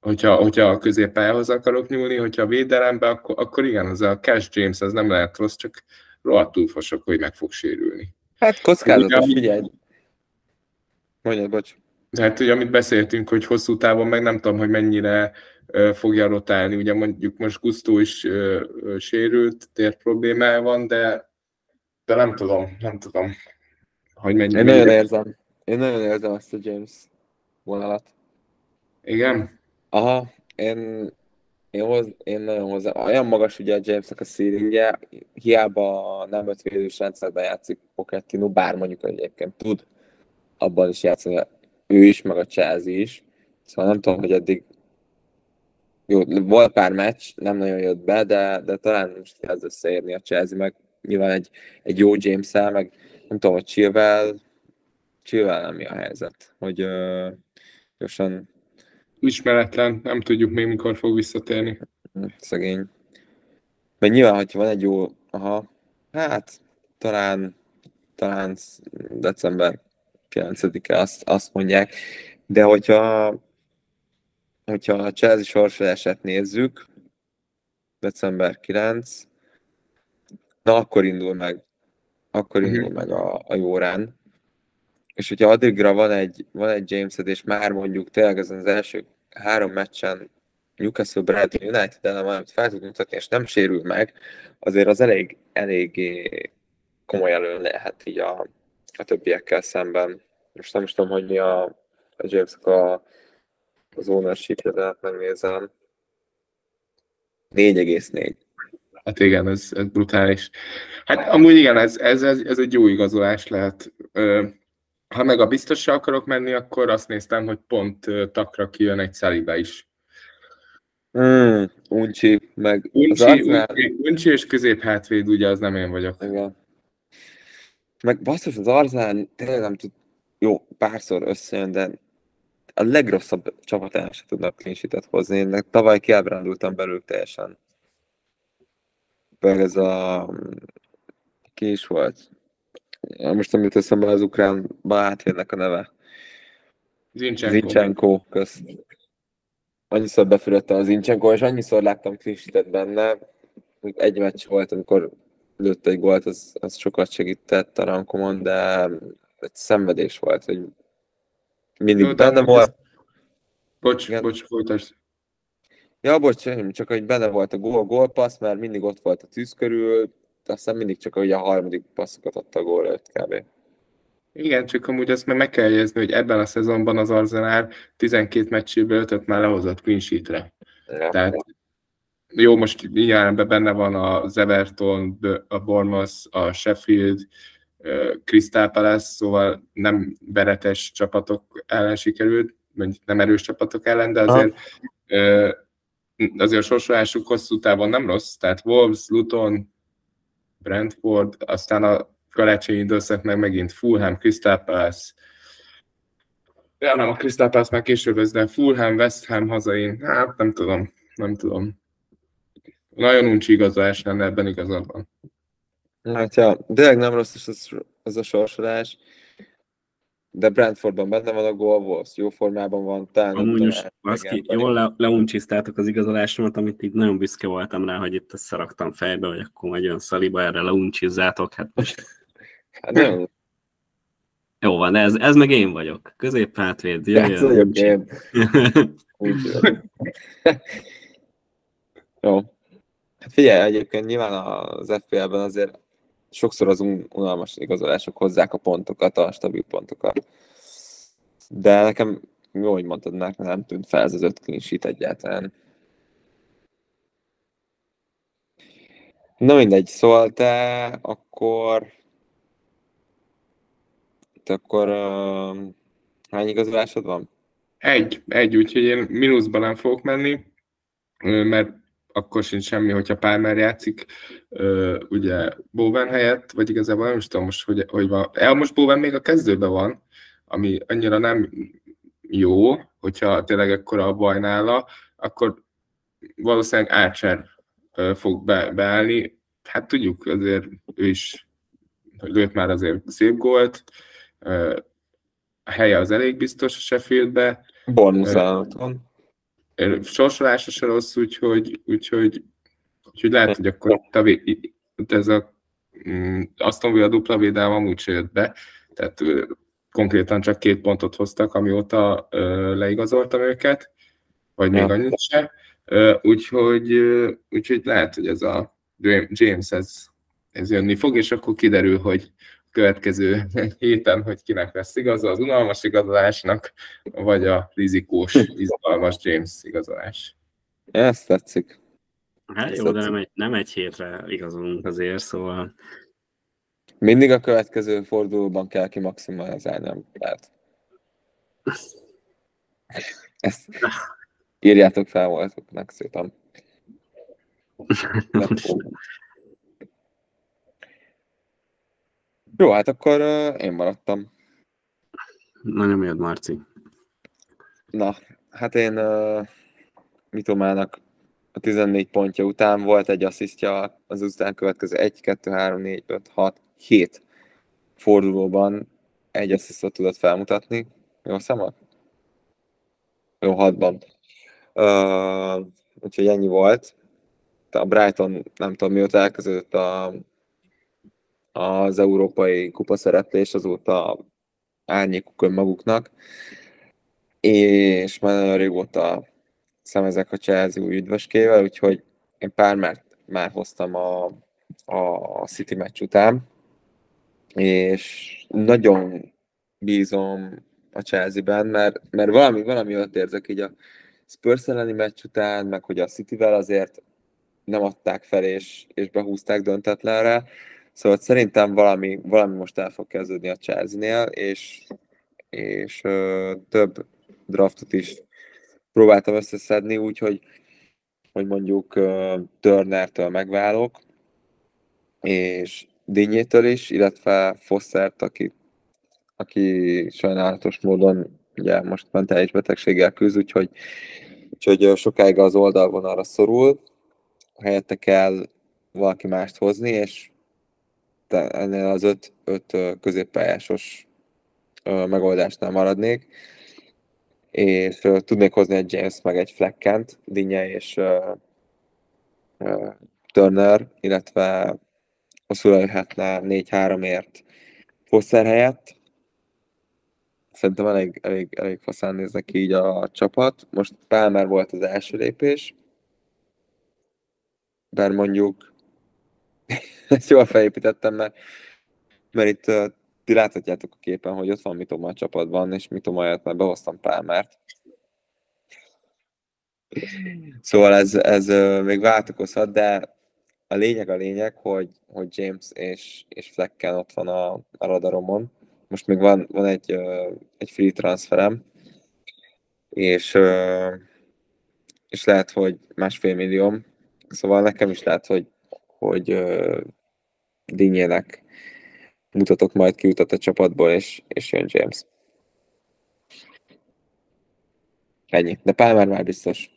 S4: hogyha, hogyha a középpályához akarok nyúlni, hogyha a védelembe, akkor, akkor igen, az a Cash James az nem lehet rossz, csak rohadtul fosok, hogy meg fog sérülni.
S2: Hát kockázatos,
S4: Ugye,
S2: figyelj. Mondjad, bocs.
S4: Tehát ugye, amit beszéltünk, hogy hosszú távon meg nem tudom, hogy mennyire ö, fogja rotálni. Ugye mondjuk most Gusztó is ö, ö, sérült, tér problémája van, de, de nem tudom, nem tudom, hogy mennyi.
S2: Én nagyon érzem. Én nagyon érzem ezt a James vonalat.
S4: Igen?
S2: Aha, én, én, hoz, én nagyon hozzá. Olyan magas ugye a Jamesnek a ceilingje, hiába nem öt védős rendszerben játszik Pochettino, bár mondjuk egyébként tud abban is játszani, ő is, meg a Chelsea is. Szóval nem tudom, hogy eddig jó, volt pár meccs, nem nagyon jött be, de, de talán most kezd összeérni a Chelsea, meg nyilván egy, egy jó james meg nem tudom, hogy Chilwell, Chilwell nem mi a helyzet, hogy uh, gyorsan
S4: Ismeretlen, nem tudjuk még mikor fog visszatérni.
S2: Hm, Szegény. Mert nyilván, hogyha van egy jó, aha, hát talán, talán december 9-e azt, azt mondják, de hogyha, hogyha a Chelsea sorsolását nézzük, december 9, na akkor indul meg, akkor indul
S4: Mhm.
S2: meg a, a jó rán. És hogyha addigra van egy, van egy Jamesed, és már mondjuk tényleg ezen az első három meccsen Newcastle Bradley United ellen valamit fel tud mutatni, és nem sérül meg, azért az elég, eléggé komoly előn lehet így a, a többiekkel szemben. Most nem is tudom, hogy mi a, a james a, az ownership de hát megnézem. 4,4.
S4: Hát igen, ez, ez brutális. Hát amúgy igen, ez, ez, ez, ez egy jó igazolás lehet. Ha meg a biztosra akarok menni, akkor azt néztem, hogy pont takra kijön egy Saliba is.
S2: Mm, uncsi, meg
S4: uncsi, Arsenal... uncsi, uncsi és középhátvéd, ugye az nem én vagyok.
S2: Igen. Meg basszus, az Arzenál tényleg nem tud jó, párszor összejön, de a legrosszabb csapatán se tudnak clean hozni. Én tavaly kiábrándultam belőlük teljesen. Meg ez a... Ki is volt? Most jut eszembe az ukrán bátvérnek a neve.
S4: Zincsenko.
S2: Zincsenko, kösz. Annyiszor befürödtem az Zincsenko, és annyiszor láttam clean benne. Egy meccs volt, amikor lőtt egy gólt, az, az sokat segített a rankomon, de egy szenvedés volt, hogy mindig Jó, benne volt.
S4: Bocs, Igen. bocs, folytasd.
S2: Ja, bocs, csak hogy benne volt a gól, gólpassz, mert mindig ott volt a tűz körül, aztán mindig csak hogy a harmadik passzokat adta a gól előtt kb.
S4: Igen, csak amúgy azt meg, meg kell jegyezni, hogy ebben a szezonban az Arsenal 12 meccséből 5 már lehozott clean sheetre. Ja. Tehát jó, most ilyen benne van az Everton, a Bournemouth, a Sheffield, Crystal Palace, szóval nem veretes csapatok ellen sikerült, nem erős csapatok ellen, de azért, azért a sorsolásuk hosszú távon nem rossz, tehát Wolves, Luton, Brentford, aztán a karácsonyi időszak meg megint Fulham, Crystal Palace, ja, nem, a Crystal Palace már később lesz, de Fulham, West Ham hazain, hát nem tudom, nem tudom. Nagyon uncsi igazolás lenne, ebben igazad van.
S2: Hát ja, tényleg nem rossz is ez, ez a sorsolás, de Brentfordban benne van a gól, Wolves jó formában van, talán
S1: Amúgy most ki, jól le, leuncsisztátok az igazolásomat, amit így nagyon büszke voltam rá, hogy itt összeraktam fejbe, hogy akkor majd olyan szaliba erre leuncsizátok, hát most...
S2: hát nem.
S1: Jó van, ez, ez meg én vagyok. Középhátvéd.
S2: Ez vagyok én. Jó. Hát figyelj, egyébként nyilván az FPL-ben azért sokszor az unalmas igazolások hozzák a pontokat, a stabil pontokat. De nekem, jó, hogy mondtad, mert nem tűnt fel ez az öt clean sheet egyáltalán. Na mindegy, szóval te akkor te akkor uh, hány igazolásod van?
S4: Egy, egy, úgyhogy én mínuszban nem fogok menni, mert akkor sincs semmi, hogyha Palmer játszik, ugye Bowen helyett, vagy igazából nem is tudom most, hogy, hogy van. El most Bowen még a kezdőben van, ami annyira nem jó, hogyha tényleg ekkora a baj nála, akkor valószínűleg uh, fog be, beállni. Hát tudjuk, azért ő is lőtt már azért szép gólt, a helye az elég biztos a Sheffieldbe.
S2: Bournemouth van
S4: sorsolása se rossz, úgyhogy, úgyhogy, úgyhogy lehet, hogy akkor ez a mm, Aston Villa dupla védelme amúgy se jött be, tehát konkrétan csak két pontot hoztak, amióta leigazoltam őket, vagy még ja. annyit se. Úgyhogy, úgyhogy lehet, hogy ez a James ez, ez jönni fog, és akkor kiderül, hogy következő héten, hogy kinek lesz igaza, az unalmas igazolásnak, vagy a rizikós, izgalmas James igazolás.
S2: Ezt tetszik.
S1: Hát jó, de nem egy, nem egy hétre igazolunk azért, szóval...
S2: Mindig a következő fordulóban kell kimaximalizálni, nem lehet. Ezt írjátok fel voltoknak szépen. Jó, hát akkor uh, én maradtam.
S1: Na nem jött Marci.
S2: Na, hát én uh, Mitomának a 14 pontja után volt egy asszisztja az után következő 1, 2, 3, 4, 5, 6, 7 fordulóban egy asszisztot tudott felmutatni. Jó szemad? Jó, hatban. Uh, úgyhogy ennyi volt. A Brighton nem tudom mióta elkezdődött a az európai kupa szereplés azóta árnyékuk önmaguknak, és már nagyon régóta szemezek a Chelsea új üdvöskével, úgyhogy én pár már, már hoztam a, a City meccs után, és nagyon bízom a Chelsea-ben, mert, mert valami, valami ott érzek így a Spurs elleni meccs után, meg hogy a City-vel azért nem adták fel, és, és behúzták döntetlenre. Szóval szerintem valami, valami most el fog kezdődni a Chelsea-nél, és, és ö, több draftot is próbáltam összeszedni, úgyhogy hogy mondjuk uh, Turnertől megválok, és Dinnyétől is, illetve Fosszert, aki, aki sajnálatos módon ugye most mentális betegséggel küzd, úgyhogy, úgyhogy sokáig az oldalvonalra szorul, helyette kell valaki mást hozni, és ennél az öt, öt középpályásos megoldásnál maradnék és tudnék hozni egy James meg egy Fleckent, Dinnye és Turner, illetve hosszúra jöhetne 4-3-ért Fosser helyett. Szerintem elég, elég, elég faszán néznek ki így a csapat. Most Palmer volt az első lépés, bár mondjuk ezt jól felépítettem, mert, mert itt ti láthatjátok a képen, hogy ott van Mitoma a csapatban, és Mitoma jött, mert behoztam Pálmárt. Szóval ez, ez még váltokozhat, de a lényeg a lényeg, hogy, hogy James és, és Flecken ott van a, a radaromon. Most még van, van egy, egy free transferem, és, és lehet, hogy másfél millió. Szóval nekem is lehet, hogy, hogy Dinyének mutatok majd kiutat a csapatból, és, és jön James. Ennyi. De Palmer már biztos.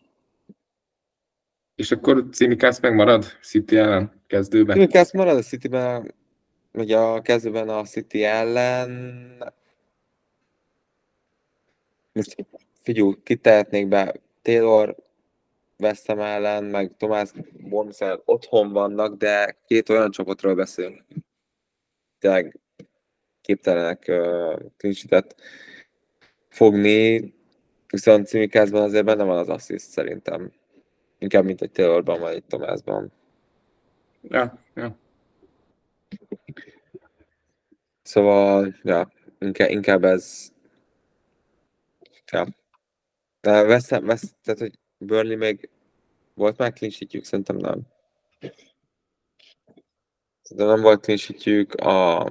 S4: És akkor Cimikász megmarad City ellen kezdőben?
S2: Cimikász marad a Cityben, ugye a kezdőben a City ellen. Most figyelj, kitehetnék be Taylor West ellen, meg Tomás Bournemouth otthon vannak, de két olyan csapatról beszélünk tényleg képtelenek uh, klincsitet fogni, viszont Cimikázban azért benne van az assziszt szerintem. Inkább, mint egy Taylorban, vagy egy Tomásban.
S4: Ja, ja.
S2: Szóval, ja, inkább, inkább ez... Ja. De veszem, vesz, tehát, hogy Burnley még volt már klinsítjük, szerintem nem. Szerintem nem volt klinsítjük, a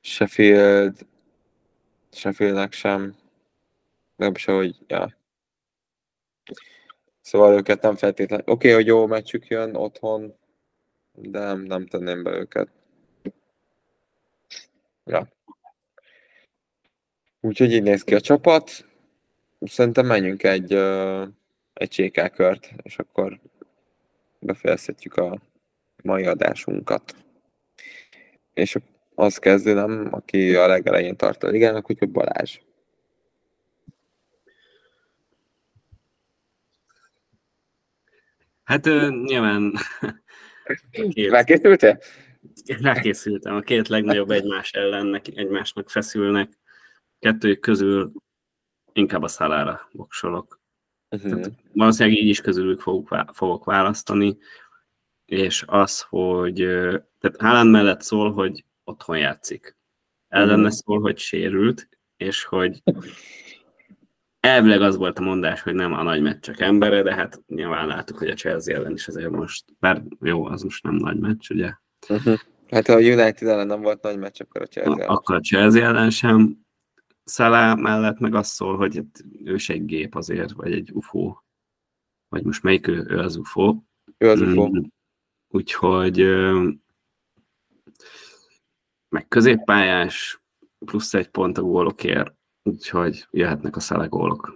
S2: Sheffield, Sheffieldnek sem, nem is, hogy, ja. Szóval őket nem feltétlenül, oké, okay, hogy jó meccsük jön otthon, de nem, nem tenném be őket. Ja. Úgyhogy így néz ki a csapat. Szerintem menjünk egy, egy csékákört, és akkor befejezhetjük a mai adásunkat. És az kezdődem, aki a legelején tart a ligának, úgyhogy Balázs.
S1: Hát nyilván...
S2: Két... Rákészültél?
S1: Rákészültem. A két legnagyobb egymás ellennek, egymásnak feszülnek. Kettőjük közül inkább a szalára voksolok. Uh-huh. valószínűleg így is közülük fogok, fogok választani, és az, hogy tehát Haaland mellett szól, hogy otthon játszik. Ellenne mm. szól, hogy sérült, és hogy elvileg az volt a mondás, hogy nem a nagy meccsek embere, de hát nyilván láttuk, hogy a Chelsea ellen is azért most, bár jó, az most nem nagy meccs, ugye?
S2: Uh-huh. Hát ha a United ellen nem volt nagy meccs, akkor a Chelsea ellen.
S1: Akkor a Chelsea ellen sem. Szalá mellett meg azt szól, hogy hát ő se egy gép azért, vagy egy UFO. Vagy most melyik ő, ő az UFO.
S2: Ő az UFO. Mm,
S1: úgyhogy meg középpályás, plusz egy pont a gólokért, úgyhogy jöhetnek a szelególok.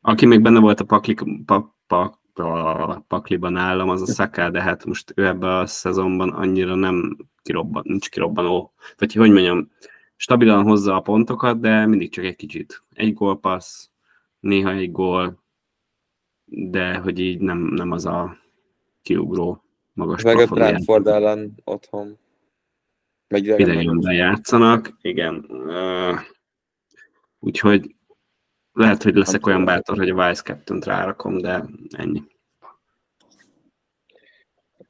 S1: Aki még benne volt a pakli, pa, pa, a pakliban nálam, az a Szaká, de hát most ő ebben a szezonban annyira nem kirobban, nincs kirobbanó, vagy hogy mondjam, stabilan hozza a pontokat, de mindig csak egy kicsit. Egy gólpassz, néha egy gól, de hogy így nem, nem az a kiugró magas
S2: Meg a Brentford ellen otthon.
S1: Idegenben játszanak, igen. Uh, úgyhogy lehet, hogy leszek olyan bátor, hogy a Vice Captain-t rárakom, de ennyi.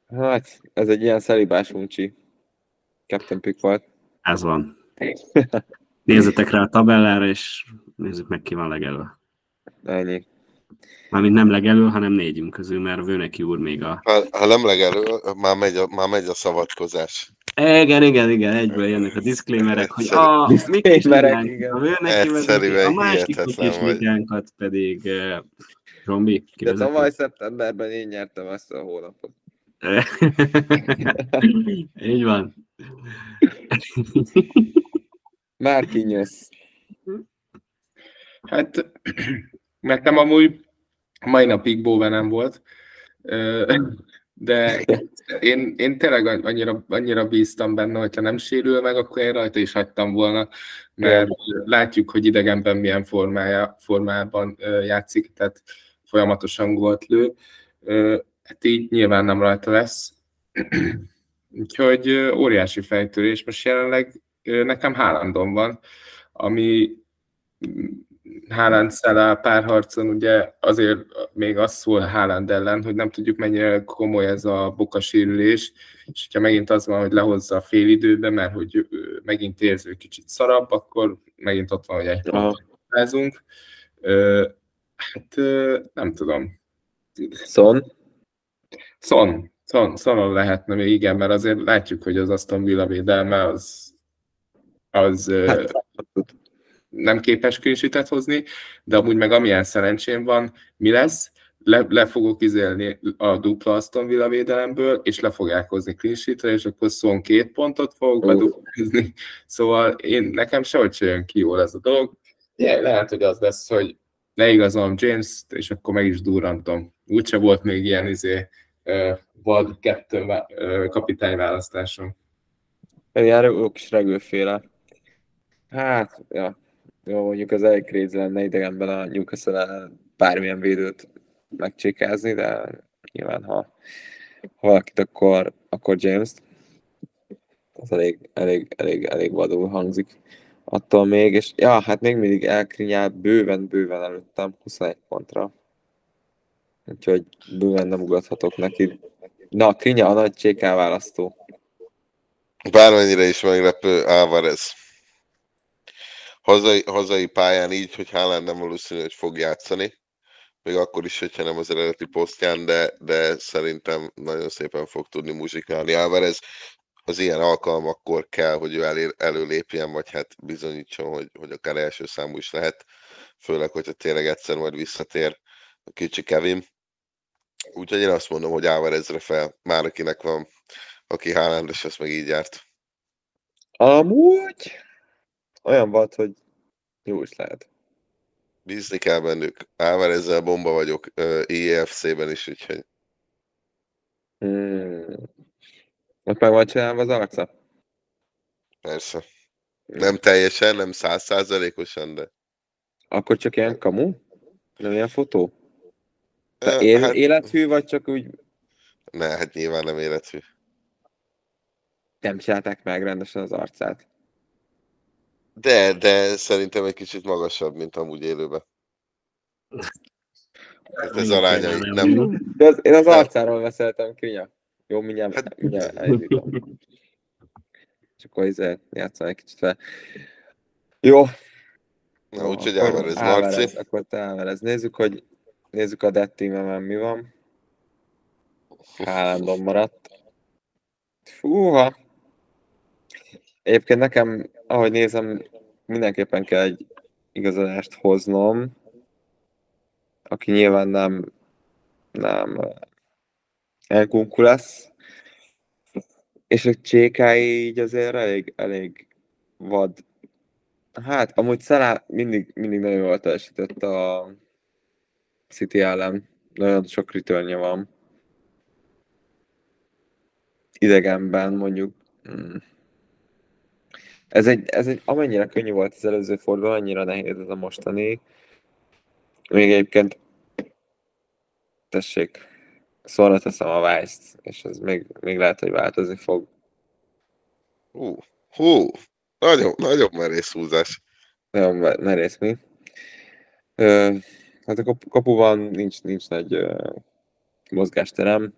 S2: Hát, ez egy ilyen szelibás uncsi. Captain Pick volt.
S1: Ez van. Nézzetek rá a tabellára, és nézzük meg, ki van legelő.
S2: Ennyi.
S1: Mármint nem legelő, hanem négyünk közül, mert Vőneki úr még a...
S3: Ha, ha nem legelő, már megy, a, már megy a szavatkozás.
S1: Igen, igen, igen, egyből jönnek a disclaimerek, hogy a mi kis a Vőneki
S3: Egyszerűen
S1: vezeti, a másik kis ligánkat pedig uh, Rombi, ki
S2: De tavaly szeptemberben én nyertem ezt a hónapot.
S1: Így van.
S2: Márkinyesz.
S4: Hát nekem amúgy mai napig Bowen nem volt, de én, én tényleg annyira, annyira bíztam benne, hogyha nem sérül meg, akkor én rajta is hagytam volna, mert látjuk, hogy idegenben milyen formája, formában játszik, tehát folyamatosan gólt lő. Hát így nyilván nem rajta lesz. Úgyhogy óriási fejtörés. Most jelenleg nekem Haalandon van, ami Haaland Szala párharcon ugye azért még az szól Haaland ellen, hogy nem tudjuk mennyire komoly ez a bokasérülés, és hogyha megint az van, hogy lehozza a fél időbe, mert hogy megint érző kicsit szarabb, akkor megint ott van, hogy egy pontot Hát nem tudom.
S2: Son.
S4: Son, Son, Sonon lehetne még igen, mert azért látjuk, hogy az Aston Villa védelme az, az
S2: Hát,
S4: nem képes clean hozni, de amúgy meg amilyen szerencsém van, mi lesz, le, le fogok izélni a dupla Aston Villa védelemből, és le fogják hozni clean és akkor Son két pontot fogok
S2: Ó.
S4: bedugni. Szóval én, nekem sehogy se jön ki jól ez a dolog. Ja, lehet, hogy az lesz, hogy leigazolom James-t, és akkor meg is durrantom. Úgyse volt még ilyen izé, uh, vad kettő uh, kapitányválasztásom.
S2: Ilyen jó kis regőféle. Hát, ja. Jó, mondjuk az elég crazy lenne idegenben a newcastle bármilyen védőt megcsékázni, de nyilván ha, ha valakit, akkor, akkor James-t. Az elég, elég, elég, elég vadul hangzik attól még, és ja, hát még mindig elkrinyál bőven, bőven előttem 21 pontra. Úgyhogy bőven nem ugathatok neki. Na, Krinya a nagy CK választó.
S3: Bármennyire is meglepő Álvarez. Hazai, hazai pályán így, hogy Haaland nem valószínű, hogy fog játszani. Még akkor is, hogyha nem az eredeti posztján, de, de szerintem nagyon szépen fog tudni muzsikálni Álvarez. Az ilyen alkalmakkor kell, hogy ő elé, előlépjen, vagy hát bizonyítson, hogy, hogy akár első számú is lehet. Főleg, hogyha tényleg egyszer majd visszatér a kicsi Kevin. Úgyhogy én azt mondom, hogy Álvarezre fel, már akinek van, aki Haalandos, az meg így járt.
S2: Amúgy olyan volt, hogy jó is lehet.
S3: Bízni kell bennük. Álvarezzel bomba vagyok EFC-ben is, úgyhogy
S2: Hmm. Ott meg van csinálva az arca?
S3: persze. Nem teljesen, nem százszázalékosan, de...
S2: Akkor csak ilyen kamu? Nem ilyen fotó? Te él,
S3: hát,
S2: élethű, vagy csak úgy
S3: ne, hát nyilván nem életű.
S2: nem csinálták meg rendesen az arcát?
S3: De, de szerintem egy kicsit magasabb, mint amúgy élőben. Hát ez arányai nem...
S2: De az, én az arcáról beszéltem, Krinya. Jó, mindjárt,
S3: Hát-
S2: mindjárt elindítom. És akkor izé, játszom egy kicsit fel. Jó.
S3: Na, úgyhogy Álvarez, Marci.
S2: Akkor te Álvarez. Nézzük, hogy nézzük a dead team mi van. Haalandon maradt. Fúha. Egyébként nekem, ahogy nézem, mindenképpen kell egy igazolást hoznom, aki nyilván nem nem Enkunku lesz. És a csékái így azért elég, elég vad. Hát, amúgy Szalá mindig, mindig nagyon jól teljesített a City ellen. Nagyon sok returnje van. Idegenben mondjuk. mm. Ez egy, ez egy, amennyire könnyű volt az előző forduló, annyira nehéz ez a mostani. Még egyébként tessék, szóra teszem a vice és ez még, még lehet, hogy változni fog.
S3: Hú, hú, nagyon, nagyon merész húzás.
S2: Nagyon me- merész mi. Ö, hát a kap- kapuban nincs, nincs nagy ö, mozgásterem.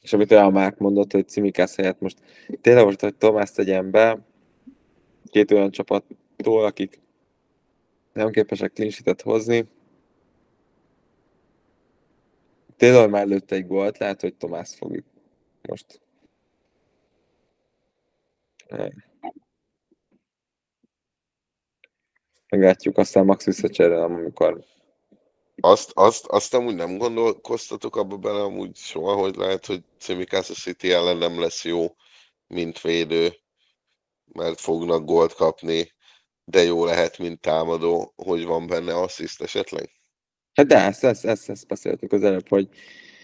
S2: és amit olyan Márk mondott, hogy Cimikász helyett most tényleg most, hogy Tomás tegyen be, két olyan csapattól, akik nem képesek clean hozni. Taylor már lőtt egy gólt, lehet, hogy Tomás fog most. Meglátjuk, aztán Max visszacserélem, amikor
S3: azt, azt, azt amúgy nem gondolkoztatok abba bele amúgy soha, hogy lehet, hogy Cimikász a City ellen nem lesz jó, mint védő, mert fognak gólt kapni, de jó lehet, mint támadó, hogy van benne assziszt esetleg?
S2: Hát de ezt, ezt, ezt, ezt beszéltük az előbb, hogy...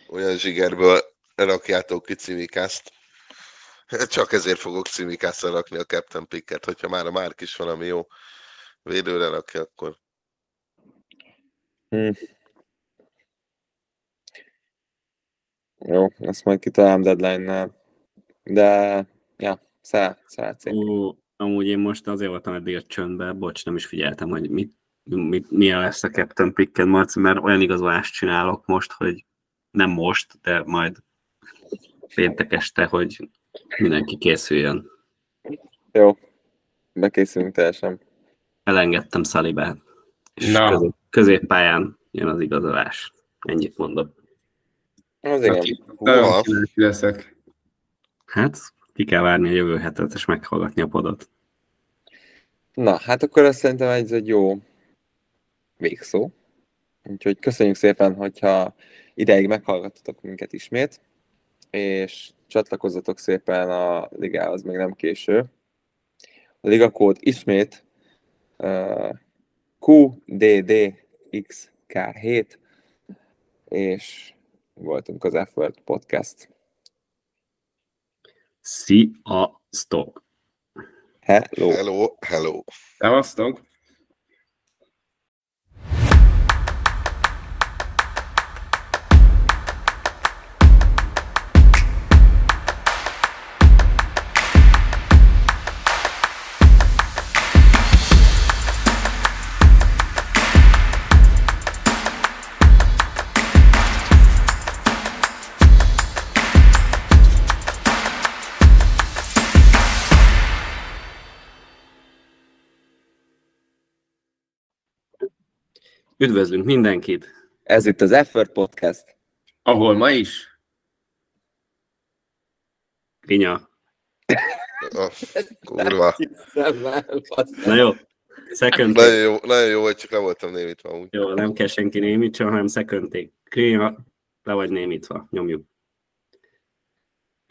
S3: Olyan zsigerből rakjátok ki Cimikászt. Csak ezért fogok Cimikászra rakni a Captain Picket, hogyha már a Márk is valami jó védőre rakja, akkor...
S2: Hmm. Jó, ezt majd kitalálom deadline-nál. De, ja, szeret, szeret
S1: amúgy én most azért voltam eddig a csöndbe, bocs, nem is figyeltem, hogy mit, mit, milyen lesz a Captain Picked Marci, mert olyan igazolást csinálok most, hogy nem most, de majd péntek este, hogy mindenki készüljön.
S2: Jó, bekészülünk teljesen.
S1: Elengedtem Szalibát, és no. közép, középpályán jön az igazolás. Ennyit mondok.
S2: Az igen.
S4: Nagyon leszek.
S1: Hát, ki kell várni a jövő hetet, és meghallgatni a podot.
S2: Na, hát akkor azt szerintem ez egy jó végszó. Úgyhogy köszönjük szépen, hogyha ideig meghallgattatok minket ismét, és csatlakozzatok szépen a ligához, még nem késő. A ligakód ismét uh, QDDXK7, és voltunk az Effort Podcast.
S1: Sziasztok!
S2: Hello!
S3: Hello, hello!
S4: Szevasztok!
S1: Üdvözlünk mindenkit!
S2: Ez itt az Effort Podcast.
S4: Ahol ma is?
S1: Rinya.
S3: kurva.
S1: Na jó. Second
S3: nagyon jó, nagyon jó, hogy csak le voltam némítva. Úgy.
S1: Jó, nem kell senki némítsa, hanem second take. Krinya, le vagy némítva. Nyomjuk.